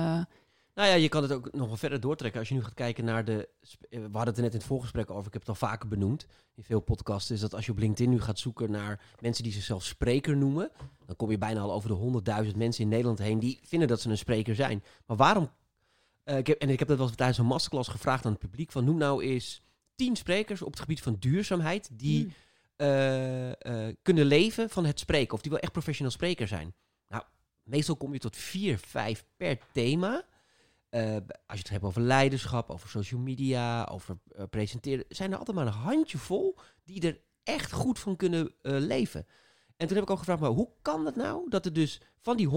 Nou ja, je kan het ook nog wel verder doortrekken. Als je nu gaat kijken naar de... eh, We hadden het er net in het voorgesprek over. Ik heb het al vaker benoemd in veel podcasts. Is dat als je op LinkedIn nu gaat zoeken naar mensen die zichzelf spreker noemen... dan kom je bijna al over de 100.000 mensen in Nederland heen... die vinden dat ze een spreker zijn. Maar waarom... eh, ik heb, en ik heb dat wel eens tijdens een masterclass gevraagd aan het publiek... van noem nou eens 10 sprekers op het gebied van duurzaamheid... die Hmm. eh, eh, kunnen leven van het spreken. Of die wel echt professioneel spreker zijn. Nou, meestal kom je tot vier, vijf per thema. Eh, als je het hebt over leiderschap, over social media, over presenteren, zijn er altijd maar een handjevol die er echt goed van kunnen leven. En toen heb ik ook gevraagd, maar hoe kan het nou dat er dus van die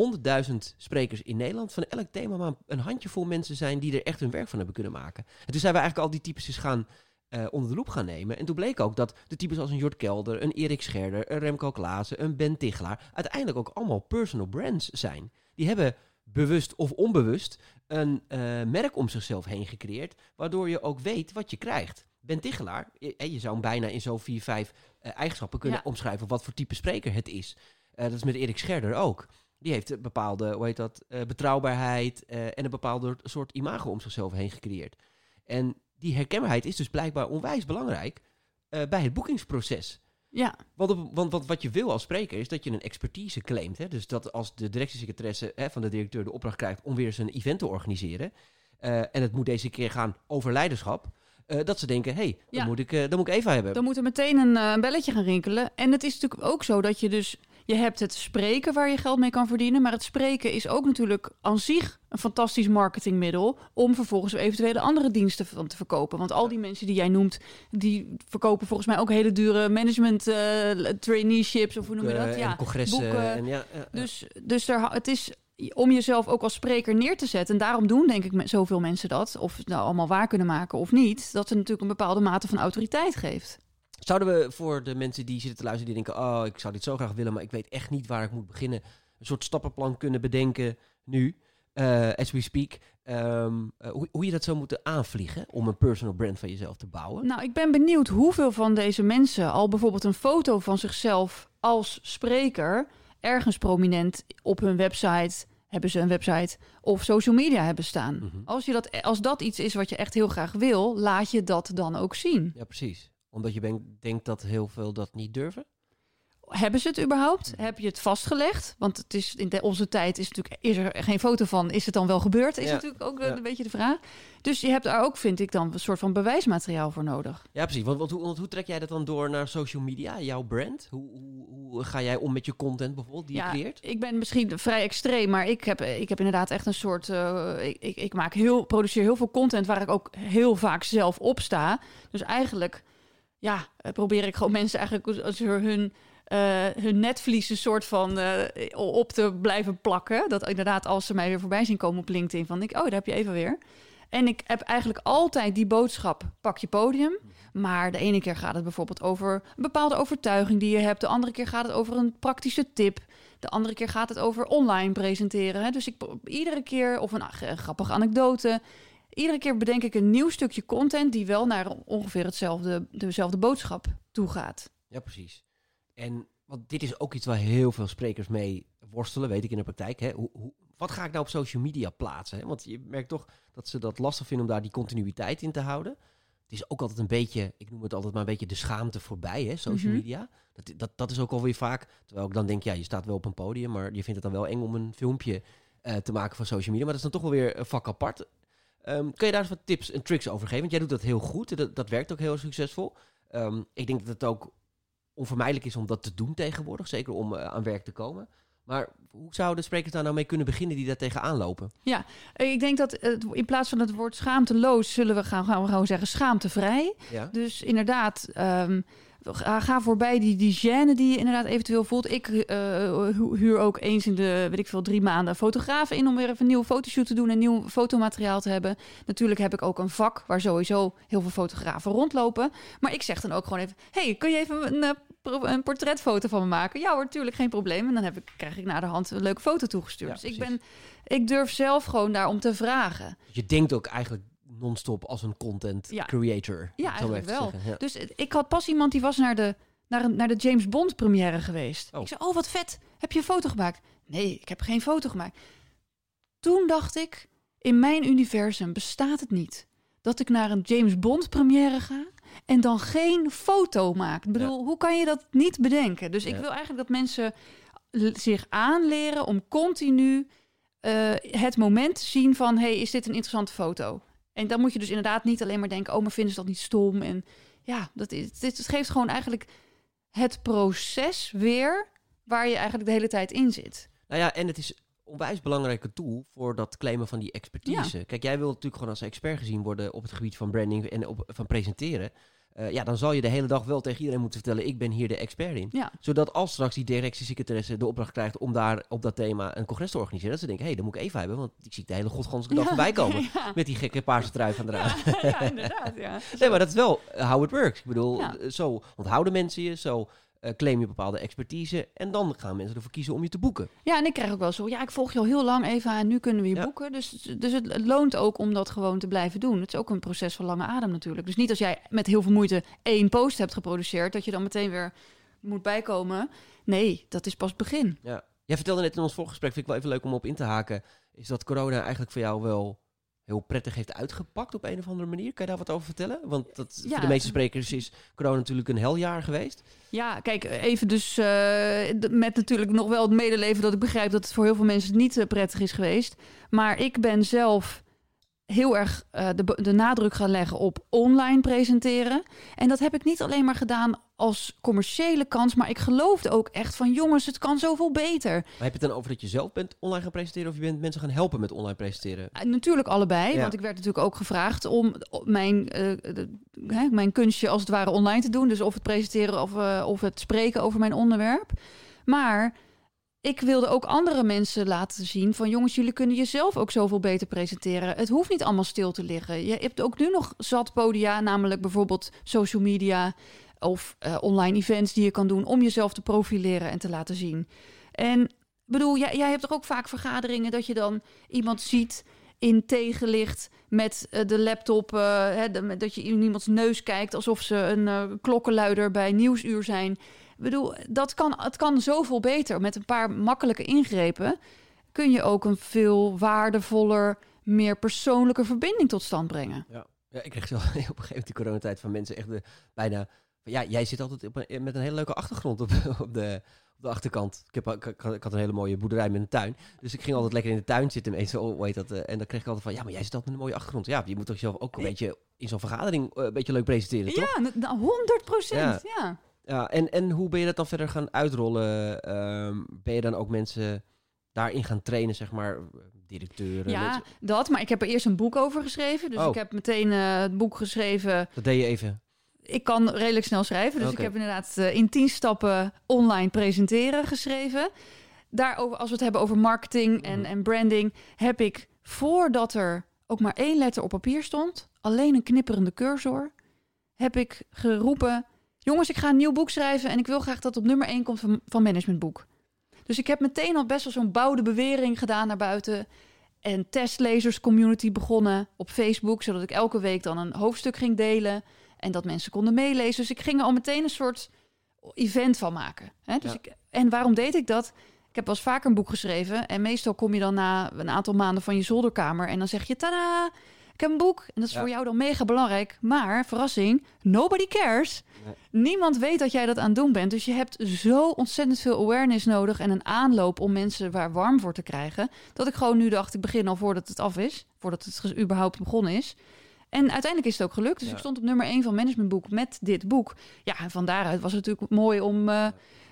100.000 sprekers in Nederland, van elk thema maar een handjevol mensen zijn die er echt hun werk van hebben kunnen maken? En toen zijn we eigenlijk al die types eens gaan eh, onder de loep gaan nemen. En toen bleek ook dat de types als een Jort Kelder, een Erik Scherder, een Remco Klaassen, een Ben Tichelaar, uiteindelijk ook allemaal personal brands zijn. Die hebben bewust of onbewust een eh, merk om zichzelf heen gecreëerd, waardoor je ook weet wat je krijgt. Ben Tichelaar, je, je zou hem bijna in zo'n vier, vijf eh, eigenschappen kunnen Ja. omschrijven wat voor type spreker het is. Dat is met Erik Scherder ook. Die heeft een bepaalde, hoe heet dat, betrouwbaarheid en een bepaalde soort imago om zichzelf heen gecreëerd. En die herkenbaarheid is dus blijkbaar onwijs belangrijk eh, bij het boekingsproces. ja, Want, op- want wat, wat je wil als spreker is dat je een expertise claimt. Hè? Dus dat als de directiesecretaresse hè, van de directeur de opdracht krijgt om weer eens een event te organiseren. eh, en het moet deze keer gaan over leiderschap. eh, dat ze denken, hé, hey, Ja. dan, moet ik, dan moet ik Eva hebben. dan moet er meteen een, een belletje gaan rinkelen. En het is natuurlijk ook zo dat je dus... Je hebt het spreken waar je geld mee kan verdienen. Maar het spreken is ook natuurlijk aan zich een fantastisch marketingmiddel... om vervolgens eventuele andere diensten van te verkopen. Want al die mensen die jij noemt... die verkopen volgens mij ook hele dure management eh, traineeships... of hoe noem je dat? Ja, en congressen. boeken. En ja. Dus, dus er, het is om jezelf ook als spreker neer te zetten. En daarom doen denk ik met zoveel mensen dat. Of het nou allemaal waar kunnen maken of niet. Dat het natuurlijk een bepaalde mate van autoriteit geeft. Zouden we voor de mensen die zitten te luisteren, die denken: Oh, ik zou dit zo graag willen, maar ik weet echt niet waar ik moet beginnen. Een soort stappenplan kunnen bedenken nu, eh, as we speak. Ehm, eh, hoe, hoe je dat zou moeten aanvliegen om een personal brand van jezelf te bouwen. Nou, ik ben benieuwd hoeveel van deze mensen al bijvoorbeeld een foto van zichzelf als spreker ergens prominent op hun website hebben ze een website of social media hebben staan. Mhm. Als, je dat, als dat iets is wat je echt heel graag wil, laat je dat dan ook zien. Ja, precies. Omdat je ben- denkt dat heel veel dat niet durven. Hebben ze het überhaupt? Heb je het vastgelegd? Want het is in de- onze tijd is natuurlijk is er geen foto van. Is het dan wel gebeurd? Is Ja. natuurlijk ook Ja. een beetje de vraag. Dus je hebt daar ook, vind ik, dan een soort van bewijsmateriaal voor nodig. Ja, precies. Want, want, hoe, want hoe trek jij dat dan door naar social media, jouw brand? Hoe, hoe, hoe ga jij om met je content bijvoorbeeld die je creëert? ik ben misschien vrij extreem, maar ik heb, ik heb inderdaad echt een soort. eh, ik, ik, ik maak heel, produceer heel veel content waar ik ook heel vaak zelf op sta. Dus eigenlijk, ja, eh, probeer ik gewoon mensen eigenlijk als hun. eh, hun netvlies een soort van eh, op te blijven plakken. Dat inderdaad, als ze mij weer voorbij zien komen op LinkedIn, van ik, oh, daar heb je even weer. En ik heb eigenlijk altijd die boodschap: pak je podium. Maar de ene keer gaat het bijvoorbeeld over een bepaalde overtuiging die je hebt. De andere keer gaat het over een praktische tip. De andere keer gaat het over online presenteren. Hè? Dus ik iedere keer, of een, een grappige anekdote. Iedere keer bedenk ik een nieuw stukje content die wel naar ongeveer hetzelfde, dezelfde boodschap toe gaat. Ja, precies. En want dit is ook iets waar heel veel sprekers mee worstelen, weet ik in de praktijk. Hè? Hoe, hoe, wat ga ik nou op social media plaatsen? Hè? Want je merkt toch dat ze dat lastig vinden om daar die continuïteit in te houden. Het is ook altijd een beetje, ik noem het altijd maar een beetje de schaamte voorbij, hè, social Mhm. media. Dat, dat, dat is ook alweer vaak, terwijl ik dan denk, ja, je staat wel op een podium, maar je vindt het dan wel eng om een filmpje eh, te maken van social media. Maar dat is dan toch wel weer een vak apart. Ehm, kun je daar eens wat tips en tricks over geven? Want jij doet dat heel goed, en dat, dat werkt ook heel succesvol. Ehm, ik denk dat het ook onvermijdelijk is om dat te doen tegenwoordig, zeker om eh, aan werk te komen. Maar hoe zouden sprekers daar nou mee kunnen beginnen die daar tegenaan lopen? Ik denk dat eh, in plaats van het woord schaamteloos zullen we gaan, gaan we gewoon zeggen schaamtevrij. Ja? Dus inderdaad, ehm, ga, voorbij die, die gêne die je inderdaad eventueel voelt. Ik eh, hu- huur ook eens in de, weet ik veel, drie maanden fotografen in om weer even een nieuwe fotoshoot te doen en nieuw fotomateriaal te hebben. Natuurlijk heb ik ook een vak waar sowieso heel veel fotografen rondlopen. Maar ik zeg dan ook gewoon even, hey, kun je even een, eh, een portretfoto van me maken? Ja hoor, natuurlijk, geen probleem. En dan heb ik, krijg ik na de hand een leuke foto toegestuurd. Ja, dus ik, ben, ik durf zelf gewoon daarom te vragen. Je denkt ook eigenlijk non-stop als een content Ja. creator. Ja, eigenlijk wel. zeggen. Ja. Dus ik had pas iemand die was naar de, naar, een- naar de James Bond première geweest. Oh. Ik zei, oh wat vet, heb je een foto gemaakt? Nee, ik heb geen foto gemaakt. Toen dacht ik, in mijn universum bestaat het niet dat ik naar een James Bond première ga en dan geen foto maak. Ik bedoel, hoe kan je dat niet bedenken? Dus ik wil eigenlijk dat mensen zich aanleren om continu eh, het moment te zien van... hey, is dit een interessante foto? En dan moet je dus inderdaad niet alleen maar denken... oh, maar vinden ze dat niet stom? En ja, dat is, dit, het geeft gewoon eigenlijk het proces weer... waar je eigenlijk de hele tijd in zit. Nou ja, en het is een onwijs belangrijke tool voor dat claimen van die expertise. Kijk, jij wil natuurlijk gewoon als expert gezien worden op het gebied van branding en op, van presenteren. Eh, ja, dan zal je de hele dag wel tegen iedereen moeten vertellen, ik ben hier de expert in. Ja. Zodat als straks die directiesecretaresse de opdracht krijgt om daar op dat thema een congres te organiseren, dat ze denken, hé, hey, dan moet ik even hebben, want ik zie de hele godganse dag voorbij komen. [laughs] Ja, Met die gekke paarse trui van eraan. ja, ja, inderdaad, [laughs] ja. Nee, maar dat is wel eh, how it works. Ik bedoel, eh, zo onthouden mensen je, zo claim je bepaalde expertise en dan gaan mensen ervoor kiezen om je te boeken. Ja, en ik krijg ook wel zo, ja, ik volg je al heel lang, Eva, en nu kunnen we je Ja. boeken. Dus, dus het, het loont ook om dat gewoon te blijven doen. Het is ook een proces van lange adem natuurlijk. Dus niet als jij met heel veel moeite één post hebt geproduceerd, dat je dan meteen weer moet bijkomen. Nee, dat is pas het begin. Ja. Jij vertelde net in ons voorgesprek, vind ik wel even leuk om op in te haken, is dat corona eigenlijk voor jou wel heel prettig heeft uitgepakt op een of andere manier. Kan je daar wat over vertellen? Want dat, Ja. voor de meeste sprekers is corona natuurlijk een heljaar geweest. Ja, kijk, even dus eh, met natuurlijk nog wel het medeleven dat ik begrijp dat het voor heel veel mensen niet eh, prettig is geweest. Maar ik ben zelf heel erg eh, de nadruk gaan leggen op online presenteren. En dat heb ik niet alleen maar gedaan als commerciële kans, maar ik geloofde ook echt van jongens, het kan zoveel beter. Maar heb je het dan over dat je zelf bent online gaan presenteren of je bent mensen gaan helpen met online presenteren? Eh, Natuurlijk allebei, Ja. want ik werd natuurlijk ook gevraagd om o- mijn, eh, de- hè, mijn kunstje als het ware online te doen. Dus of het presenteren of, eh, of het spreken over mijn onderwerp. Maar ik wilde ook andere mensen laten zien van jongens, jullie kunnen jezelf ook zoveel beter presenteren. Het hoeft niet allemaal stil te liggen. Je hebt ook nu nog zat podia, namelijk bijvoorbeeld social media of eh, online events die je kan doen om jezelf te profileren en te laten zien. En bedoel, jij, jij hebt toch ook vaak vergaderingen dat je dan iemand ziet in tegenlicht met eh, de laptop, eh, hè, de- dat je in iemands neus kijkt alsof ze een klokkenluider bij nieuwsuur zijn. Ik bedoel, dat kan, het kan zoveel beter. Met een paar makkelijke ingrepen kun je ook een veel waardevoller, meer persoonlijke verbinding tot stand brengen. Ja, ik kreeg zo [laughs] op een gegeven moment die coronatijd van mensen echt de, bijna... Ja, jij zit altijd op een- met een hele leuke achtergrond op, [laughs] op, de, op de achterkant. Ik, heb, ik, ik had- een hele mooie boerderij met een tuin. Dus ik ging altijd lekker in de tuin zitten. En, zo, hoe heet dat, eh, en dan kreeg ik altijd van... Ja, maar jij zit altijd met een mooie achtergrond. Ja, je moet toch zelf ook een Ja. beetje in zo'n vergadering eh, een beetje leuk presenteren, toch? Ja, nou, 100 procent. Ja. Ja, en, en hoe ben je dat dan verder gaan uitrollen? Ehm, ben je dan ook mensen daarin gaan trainen, zeg maar, directeuren? Ja, dat. Maar ik heb er eerst een boek over geschreven. Dus Oh. ik heb meteen eh, het boek geschreven. Dat deed je even. Ik kan redelijk snel schrijven. Dus ik heb inderdaad eh, in tien stappen online presenteren geschreven. Daarover, als we het hebben over marketing en, Mhm. en branding, heb ik voordat er ook maar één letter op papier stond, alleen een knipperende cursor, heb ik geroepen: Jongens, ik ga een nieuw boek schrijven en ik wil graag dat het op nummer één komt van, van managementboek. Dus ik heb meteen al best wel zo'n bouwde bewering gedaan naar buiten. En testlezers community begonnen op Facebook, zodat ik elke week dan een hoofdstuk ging delen. En dat mensen konden meelezen. Dus ik ging er al meteen een soort event van maken. Hè? Dus Ja. ik, en waarom deed ik dat? Ik heb wel eens vaker een boek geschreven. En meestal kom je dan na een aantal maanden van je zolderkamer. En dan zeg je, tada, ik heb een boek. En dat is Ja. voor jou dan mega belangrijk. Maar, verrassing, nobody cares. Nee. Niemand weet dat jij dat aan het doen bent. Dus je hebt zo ontzettend veel awareness nodig. En een aanloop om mensen waar warm voor te krijgen. Dat ik gewoon nu dacht, ik begin al voordat het af is. Voordat het überhaupt begonnen is. En uiteindelijk is het ook gelukt. Dus Ja. ik stond op nummer 1 van managementboek met dit boek. Ja, en van daaruit was het natuurlijk mooi om eh,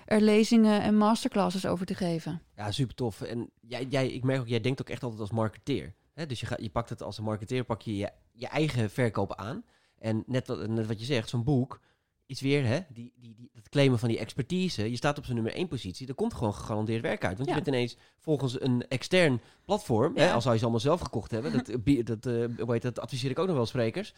er lezingen en masterclasses over te geven. Ja, super tof. En jij, jij, ik merk ook, jij denkt ook echt altijd als marketeer. Hè? Dus je, gaat, je pakt het als een marketeer, pak je, je je eigen verkoop aan. En net wat, net wat je zegt, zo'n boek, iets weer, hè? Die, die, die, dat claimen van die expertise. Je staat op zijn nummer één positie. Er komt gewoon gegarandeerd werk uit. Want Ja. je bent ineens volgens een extern platform. Hè? Ja. Al zou je ze allemaal zelf gekocht hebben. Dat, [laughs] eh, dat, hoe heet dat adviseer ik ook nog wel sprekers.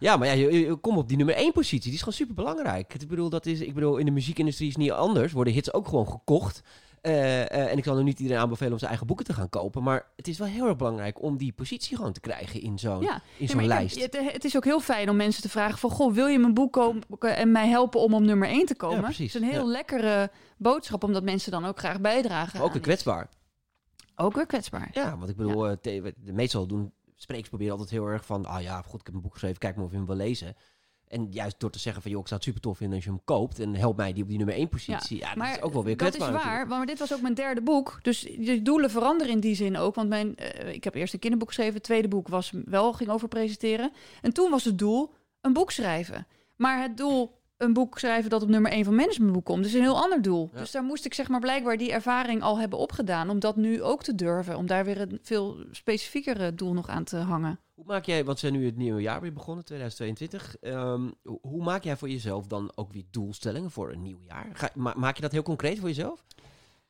ja, maar ja, je, je komt op die nummer één positie. Die is gewoon super belangrijk. Ik bedoel, dat is, ik bedoel, in de muziekindustrie is het niet anders. Worden hits ook gewoon gekocht. Eh, eh, en ik zal nu niet iedereen aanbevelen om zijn eigen boeken te gaan kopen. Maar het is wel heel erg belangrijk om die positie gewoon te krijgen in zo'n Ja, in zo'n lijst. het, het is ook heel fijn om mensen te vragen van... Goh, wil je mijn boek kopen en mij helpen om op nummer 1 te komen? Ja, precies, Het is een heel lekkere boodschap, omdat mensen dan ook graag bijdragen. Maar ook weer kwetsbaar. Ook weer kwetsbaar. Ja, want ik bedoel, eh, de meestal doen sprekers proberen altijd heel erg van, ah ja, goed, ik heb een boek geschreven, kijk maar of je hem wil lezen. En juist door te zeggen van, joh, ik zou het super tof vinden als je hem koopt en help mij die op die nummer 1 positie. Ja, dat is ook wel weer dat is kwetsbaar waar, natuurlijk. maar dit was ook mijn derde boek. Dus de doelen veranderen in die zin ook. Want mijn, eh, ik heb eerst een kinderboek geschreven. Het tweede boek was wel ging over presenteren. En toen was het doel een boek schrijven. Maar het doel een boek schrijven dat op nummer 1 van managementboek komt, is een heel ander doel. Ja. Dus daar moest ik zeg maar blijkbaar die ervaring al hebben opgedaan om dat nu ook te durven, om daar weer een veel specifiekere doel nog aan te hangen. Hoe maak jij, want we zijn nu het nieuwe jaar weer begonnen, 2022. Ehm, hoe, maak jij voor jezelf dan ook weer doelstellingen voor een nieuw jaar? Ga, ma- maak je dat heel concreet voor jezelf?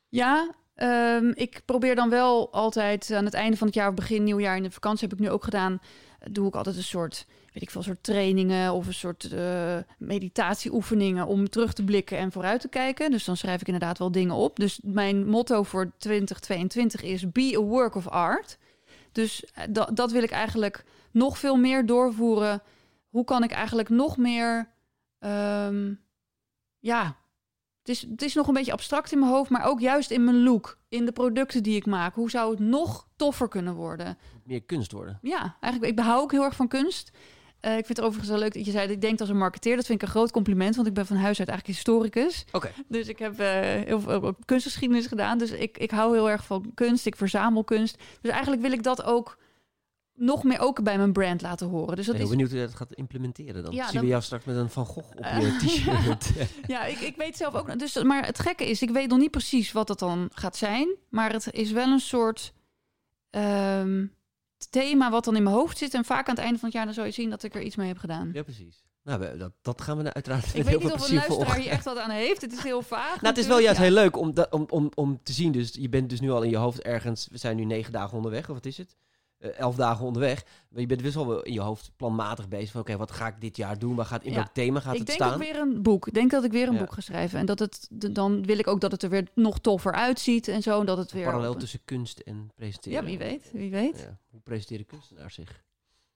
Ja, ehm, ik probeer dan wel altijd aan het einde van het jaar of begin nieuwjaar in de vakantie heb ik nu ook gedaan. Doe ik altijd een soort, weet ik veel, soort trainingen of een soort eh, meditatieoefeningen om terug te blikken en vooruit te kijken. Dus dan schrijf ik inderdaad wel dingen op. Dus mijn motto voor 2022 is be a work of art. Dus eh, dat, dat wil ik eigenlijk nog veel meer doorvoeren. Hoe kan ik eigenlijk nog meer, ehm, ja, het is, het is nog een beetje abstract in mijn hoofd, maar ook juist in mijn look, in de producten die ik maak. Hoe zou het nog toffer kunnen worden? Meer kunst worden. Ja, eigenlijk, ik behoud ook heel erg van kunst. Eh, ik vind het overigens wel leuk dat je zei dat ik denk als een marketeer. Dat vind ik een groot compliment, want ik ben van huis uit eigenlijk historicus. Oké. Dus ik heb eh, heel veel kunstgeschiedenis gedaan. Dus ik, ik hou heel erg van kunst. Ik verzamel kunst. Dus eigenlijk wil ik dat ook nog meer ook bij mijn brand laten horen. Dus Ik dat ben heel is, benieuwd hoe je dat gaat implementeren dan. Ja, Zien dan- we jou straks met een Van Gogh op [laughs] je t-shirt. [laughs] ja, ik, ik weet zelf ook. Dus, maar het gekke is, ik weet nog niet precies wat dat dan gaat zijn. Maar het is wel een soort ehm, thema wat dan in mijn hoofd zit. En vaak aan het einde van het jaar dan zou je zien dat ik er iets mee heb gedaan. ja, precies. Nou, dat, dat gaan we nou uiteraard Ik weet niet of een luisteraar hier echt wat aan heeft. Het is heel vaag. [laughs] Nou, het is wel juist Ja. heel leuk om, dat, om, om, om te zien. Dus je bent dus nu al in je hoofd ergens. We zijn nu negen dagen onderweg, of wat is het? Eh, elf dagen onderweg. Maar je bent dus wel in je hoofd planmatig bezig. Van oké, wat ga ik dit jaar doen? Waar gaat in Ja. welk thema gaat ik het denk staan? ook weer een boek. Ik denk dat ik weer een Ja. boek ga schrijven. En dat het, dan wil ik ook dat het er weer nog toffer uitziet en zo. Dat het weer. Parallel tussen kunst en presenteren. Ja, wie weet. Wie weet. Ja, Hoe presenteren kunstenaars zich?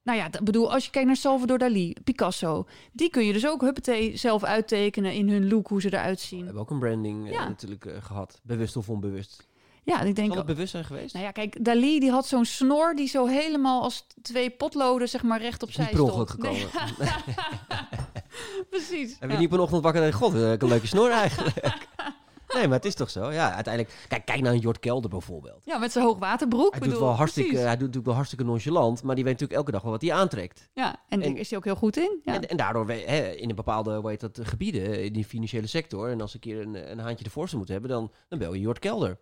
Nou ja, dat bedoel, als je kijkt naar Salvador Dali, Picasso, die kun je dus ook huppatee zelf uittekenen in hun look, hoe ze eruit We zien. hebben ook een branding eh, natuurlijk eh, gehad. Bewust of onbewust. Ja, ik denk. Zal het bewust zijn geweest? Nou ja, kijk, Dali die had zo'n snor die zo helemaal als twee potloden zeg maar recht op Is zij niet per ongeluk stond. gekomen. Nee. [laughs] Precies. Heb je ja. niet per ochtend wakker en god, eh, een leuke snor eigenlijk. [laughs] nee, maar het is toch zo? Ja, uiteindelijk. Kijk, kijk naar een Jort Kelder bijvoorbeeld. Ja, met zijn hoogwaterbroek. Hij, bedoel, doet wel hartstikke, precies. hij doet natuurlijk wel hartstikke nonchalant, maar die weet natuurlijk elke dag wel wat hij aantrekt. Ja, en, en- daar is hij ook heel goed in. Ja. En, en daardoor we- hè, in een bepaalde hoe heet dat, gebieden, in die financiële sector, en als een keer een, een haantje de voorste moet hebben, dan, dan bel je Jort Kelder.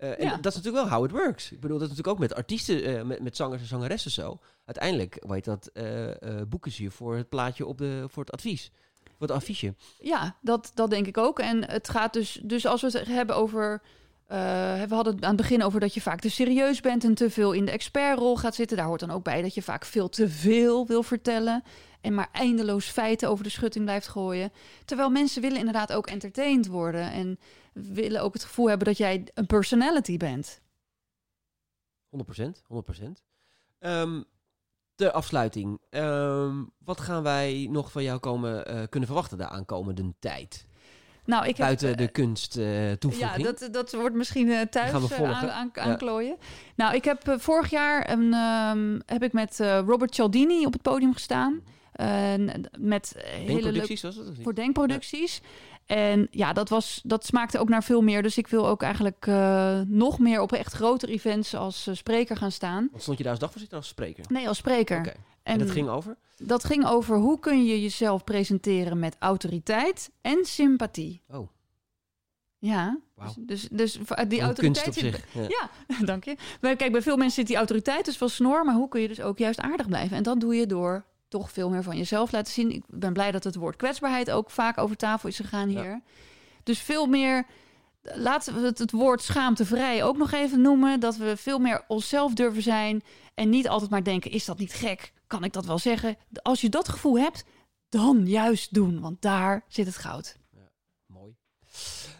Eh, en Ja. dat is natuurlijk wel how it works. Ik bedoel, dat is natuurlijk ook met artiesten, eh, met, met zangers en zangeressen zo. Uiteindelijk, heet dat, eh, boeken ze je voor het plaatje op de, voor het advies. Voor het affiche. Ja, dat, dat denk ik ook. En het gaat dus, dus als we het hebben over. Eh, we hadden het aan het begin over dat je vaak te serieus bent en te veel in de expertrol gaat zitten. Daar hoort dan ook bij dat je vaak veel te veel wil vertellen. En maar eindeloos feiten over de schutting blijft gooien. Terwijl mensen willen inderdaad ook entertained worden. En willen ook het gevoel hebben dat jij een personality bent. 100%, 100%. Ehm, de afsluiting. Ehm, wat gaan wij nog van jou komen, eh, kunnen verwachten de aankomende tijd? Nou, ik. Buiten eh, de kunst eh Ja, dat, dat wordt misschien eh, thuis gaan we volgen. aan, aan, Ja. aanklooien. Nou, ik heb vorig jaar een, ehm, heb ik met Robert Cialdini op het podium gestaan. Met hele leuke was het? voor denkproducties. En ja, dat, was, dat smaakte ook naar veel meer. Dus ik wil ook eigenlijk nog meer op echt grotere events als spreker gaan staan. Want stond je daar als dagvoorzitter of als spreker? Nee, als spreker. Oké. En, dat ging over? dat ging over hoe kun je jezelf presenteren met autoriteit en sympathie. Oh. Ja, dus, dus v- die een autoriteit op zit... zich. Ja. Ja, [laughs] dank je. Maar kijk, bij veel mensen zit die autoriteit dus wel snor, maar hoe kun je dus ook juist aardig blijven? En dat doe je door toch veel meer van jezelf laten zien. Ik ben blij dat het woord kwetsbaarheid ook vaak over tafel is gegaan Ja. hier. Dus veel meer, laten we het, het woord schaamtevrij ook nog even noemen. Dat we veel meer onszelf durven zijn en niet altijd maar denken, is dat niet gek? Kan ik dat wel zeggen? Als je dat gevoel hebt, dan juist doen, want daar zit het goud. Mooi.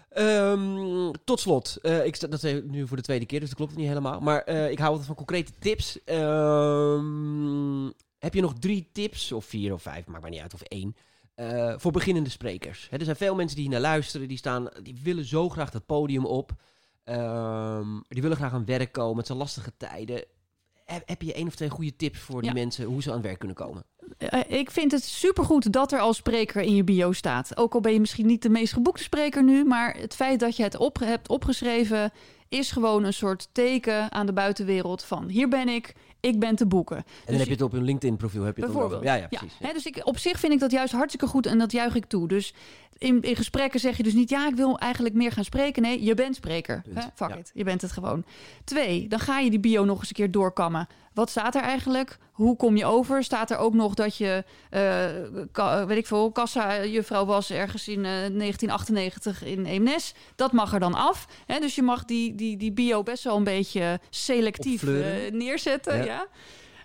Ehm, tot slot, eh, ik dat is nu voor de tweede keer, dus dat klopt niet helemaal. Maar eh, ik hou altijd van concrete tips. Ehm, heb je nog drie tips, of vier of vijf, maakt maar niet uit, of één, eh, voor beginnende sprekers? Er zijn veel mensen die naar luisteren, die, staan, die willen zo graag dat podium op. Ehm, die willen graag aan werk komen, het zijn lastige tijden. Heb, je één of twee goede tips voor die Ja. mensen, hoe ze aan het werk kunnen komen? Eh, ik vind het supergoed dat er als spreker in je bio staat. Ook al ben je misschien niet de meest geboekte spreker nu, maar het feit dat je het op, hebt opgeschreven is gewoon een soort teken aan de buitenwereld van hier ben ik, ik ben te boeken. En dan Dus heb je het op een LinkedIn profiel, heb je het. Bijvoorbeeld. Ja, ja, precies. Hè, dus ik, op zich vind ik dat juist hartstikke goed en dat juich ik toe. Dus in, in gesprekken zeg je dus niet, ja, ik wil eigenlijk meer gaan spreken. Nee, je bent spreker. Hè? Fuck Ja. it, je bent het gewoon. Twee, dan ga je die bio nog eens een keer doorkammen. Wat staat er eigenlijk? Hoe kom je over? Staat er ook nog dat je, eh, weet ik veel, kassa-juffrouw was ergens in eh, 1998 in Eemnes? Dat mag er dan af. Hè? Dus je mag die, die, die bio best wel een beetje selectief eh, neerzetten. Ja. Ja.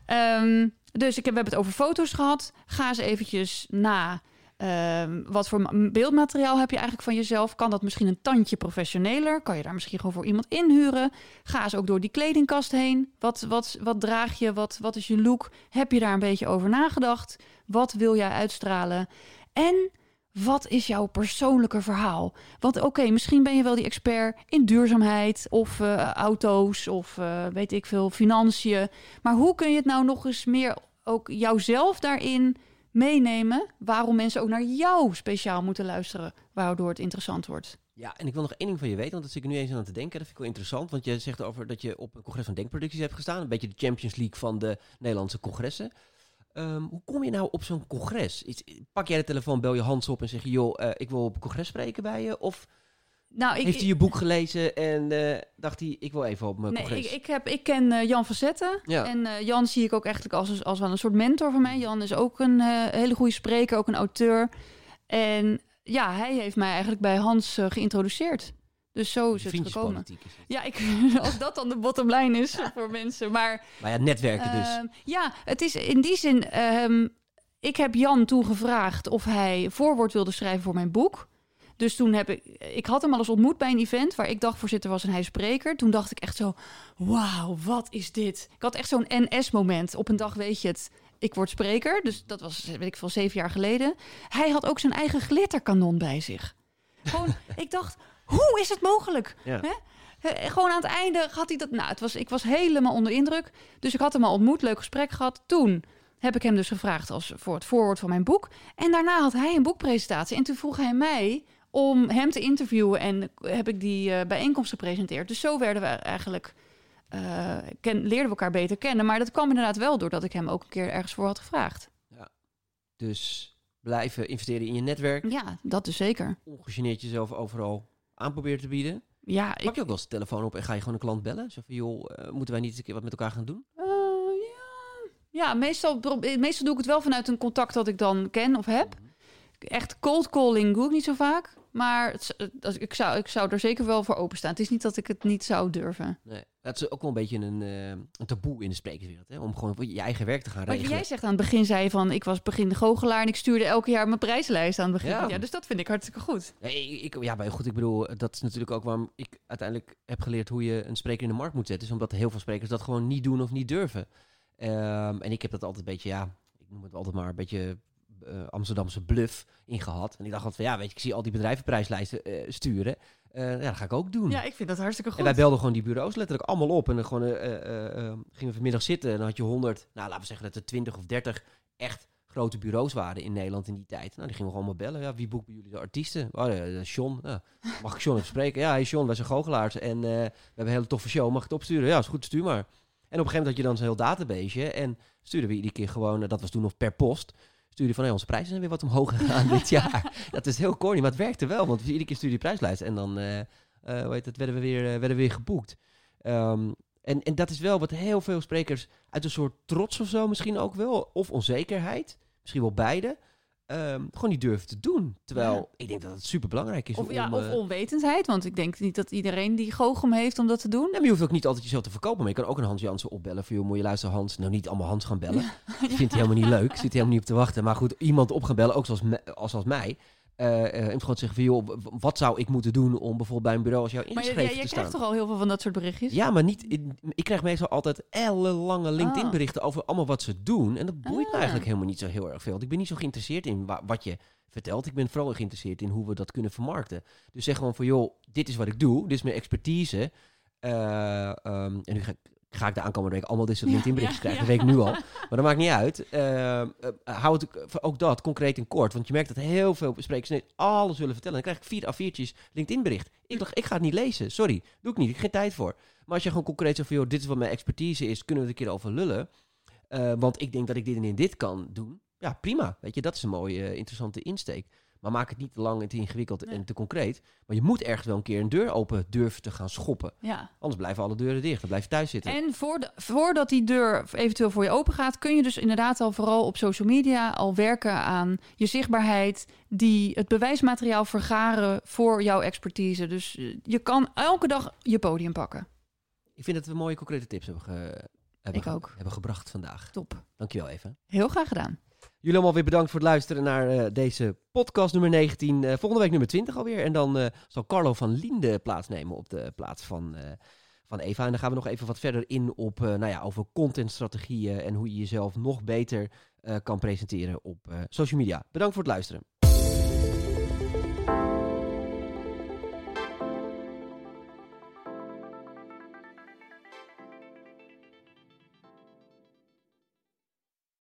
Ehm, dus ik heb, we hebben het over foto's gehad. Ga eens eventjes na. Ehm, wat voor ma- beeldmateriaal heb je eigenlijk van jezelf? Kan dat misschien een tandje professioneler? Kan je daar misschien gewoon voor iemand inhuren? Ga eens ook door die kledingkast heen. Wat, wat, wat draag je? Wat, wat is je look? Heb je daar een beetje over nagedacht? Wat wil jij uitstralen? En wat is jouw persoonlijke verhaal? Want oké, misschien ben je wel die expert in duurzaamheid of eh, auto's of eh, weet ik veel, financiën. Maar hoe kun je het nou nog eens meer ook jouzelf daarin meenemen? Waarom mensen ook naar jou speciaal moeten luisteren, waardoor het interessant wordt. Ja, en ik wil nog één ding van je weten, want dat zit ik nu eens aan te denken. Dat vind ik wel interessant, want je zegt over dat je op een congres van denkproducties hebt gestaan. Een beetje de Champions League van de Nederlandse congressen. Ehm, hoe kom je nou op zo'n congres? Pak jij de telefoon, bel je Hans op en zeg je... joh, eh, ik wil op een congres spreken bij je? Of Nou, ik, heeft hij je boek gelezen en eh, dacht hij... ik wil even op mijn Nee, congres? ik, ik, heb, ik ken eh, Jan van Zetten. Ja. En eh, Jan zie ik ook eigenlijk als, als wel een soort mentor van mij. Jan is ook een hele goede spreker, ook een auteur. En ja, hij heeft mij eigenlijk bij Hans geïntroduceerd. Dus zo is het gekomen. Vriendjespolitiek is het. Ja, ik, [laughs] als dat dan de bottom line is voor mensen. Maar Maar ja, netwerken dus. Ehm, ja, het is in die zin. ehm, ik heb Jan toen gevraagd of hij voorwoord wilde schrijven voor mijn boek. Dus toen heb ik. Ik had hem al eens ontmoet bij een event waar ik dagvoorzitter was en hij spreker. Toen dacht ik echt zo: wauw, wat is dit? Ik had echt zo'n NS-moment. Op een dag weet je het. Ik word spreker. Dus dat was, weet ik veel, zeven jaar geleden. Hij had ook zijn eigen glitterkanon bij zich. Gewoon, [laughs] ik dacht, hoe is het mogelijk? Ja. Hè? Gewoon aan het einde had hij dat. Nou, het was, ik was helemaal onder indruk. Dus ik had hem al ontmoet, leuk gesprek gehad. Toen heb ik hem dus gevraagd als, voor het voorwoord van mijn boek. En daarna had hij een boekpresentatie. En toen vroeg hij mij om hem te interviewen. En heb ik die eh, bijeenkomst gepresenteerd. Dus zo werden we eigenlijk. eh, ken, leerden we elkaar beter kennen. Maar dat kwam inderdaad wel doordat ik hem ook een keer ergens voor had gevraagd. Dus blijven investeren in je netwerk. Ja, dat dus zeker. Ongegeneerd jezelf overal aan proberen te bieden. Ja, Pak ik, je ook wel eens de telefoon op en ga je gewoon een klant bellen? Zo van, joh, eh, moeten wij niet eens een keer wat met elkaar gaan doen? Ja, ja meestal, meestal doe ik het wel vanuit een contact dat ik dan ken of heb. Echt cold calling doe ik niet zo vaak. Maar het, als- ik, zou, ik zou er zeker wel voor openstaan. Het is niet dat ik het niet zou durven. Nee. Dat is ook wel een beetje een, eh, een taboe in de sprekerswereld. Hè? Om gewoon je eigen werk te gaan Maar regelen. jij zegt aan het begin, zei je van... ik was begin de goochelaar en ik stuurde elke jaar mijn prijslijst aan het begin. Ja. Ja. dus dat vind ik hartstikke goed. Nee, ik, ja, maar goed, ik bedoel, dat is natuurlijk ook waarom ik uiteindelijk heb geleerd hoe je een spreker in de markt moet zetten. Is omdat heel veel sprekers dat gewoon niet doen of niet durven. Ehm, en ik heb dat altijd een beetje, ja, ik noem het altijd maar een beetje eh, Amsterdamse bluff ingehad. En ik dacht van, ja, weet je, ik zie al die bedrijven prijslijsten eh, sturen. Eh, ja, dat ga ik ook doen. Ja, ik vind dat hartstikke goed. En wij belden gewoon die bureaus letterlijk allemaal op. En dan gewoon, gingen we vanmiddag zitten. En dan had je 100, nou laten we zeggen dat er 20 of 30 echt grote bureaus waren in Nederland in die tijd. Nou, die gingen we maar bellen. Ja, wie boekt bij jullie de artiesten? Oh, John. Ja, mag ik John even spreken? Ja, hey John, wij zijn goochelaars. En we hebben een hele toffe show. Mag ik het opsturen? Ja, is goed, stuur maar. En op een gegeven moment had je dan zo'n heel database. En stuurden we iedere keer gewoon, dat was toen nog per post. Stuurde van, hey, onze prijzen zijn weer wat omhoog gegaan dit [laughs] jaar. Dat is heel corny, maar het werkte wel, want iedere keer stuurde je prijslijst en dan, eh eh, hoe heet het, werden we weer, eh, werden we weer geboekt. Ehm, en, en dat is wel wat heel veel sprekers uit een soort trots of zo misschien ook wel, of onzekerheid, misschien wel beide, ehm, gewoon niet durven te doen. Terwijl Ja. ik denk dat het super belangrijk is Of, om... ja, of eh, onwetendheid, want ik denk niet dat iedereen die goochem heeft om dat te doen. Ja, maar je hoeft ook niet altijd jezelf te verkopen. Maar je kan ook een Hans Jansen opbellen. Voor joh, moet je luisteren Hans. Nou, niet allemaal Hans gaan bellen. Dat vindt hij helemaal niet leuk. Zit hij helemaal niet op te wachten. Maar goed, iemand op gaan bellen, ook zoals, me- als, als mij. Eh eh, en gewoon zeggen van, joh, wat zou ik moeten doen om bijvoorbeeld bij een bureau als jou Maar je, ingeschreven ja, je te krijgt staan? toch al heel veel van dat soort berichtjes? Ja, maar niet. ik krijg meestal altijd ellenlange Ah. LinkedIn berichten over allemaal wat ze doen. En dat boeit me Ah. eigenlijk helemaal niet zo heel erg veel. Want ik ben niet zo geïnteresseerd in wa- wat je vertelt. Ik ben vooral geïnteresseerd in hoe we dat kunnen vermarkten. Dus zeg gewoon van, joh, dit is wat ik doe. Dit is mijn expertise. Eh, ehm, en nu ga ik, ga ik de aankomende week allemaal dit soort LinkedIn berichtjes krijgen. Dat weet ik nu al. Maar dat maakt niet uit. Eh, eh, hou het ook dat concreet en kort. Want je merkt dat heel veel sprekers net alles willen vertellen. Dan krijg ik vier A4'tjes LinkedIn bericht. Ik dacht, ik ga het niet lezen. Sorry, doe ik niet. Ik heb geen tijd voor. Maar als je gewoon concreet zegt van, joh, dit is wat mijn expertise is. Kunnen we het een keer over lullen? Eh, want ik denk dat ik dit en dit kan doen. Ja, prima. Weet je, dat is een mooie, eh, interessante insteek. Maar maak het niet te lang en te ingewikkeld Nee. en te concreet. Maar je moet ergens wel een keer een deur open durven te gaan schoppen. Ja. Anders blijven alle deuren dicht. Dan blijf je thuis zitten. En voordat, voordat die deur eventueel voor je open gaat, kun je dus inderdaad al vooral op social media al werken aan je zichtbaarheid, die het bewijsmateriaal vergaren voor jouw expertise. Dus eh, je kan elke dag je podium pakken. Ik vind dat we mooie concrete tips hebben, ge- hebben gebracht vandaag. Top. Dankjewel even. Heel graag gedaan. Jullie allemaal weer bedankt voor het luisteren naar eh, deze podcast nummer 19. Eh, volgende week nummer 20 alweer. En dan eh, zal Carlo van Linde plaatsnemen op de plaats van, van Eva. En dan gaan we nog even wat verder in op nou ja, over contentstrategieën en hoe je jezelf nog beter kan presenteren op social media. Bedankt voor het luisteren.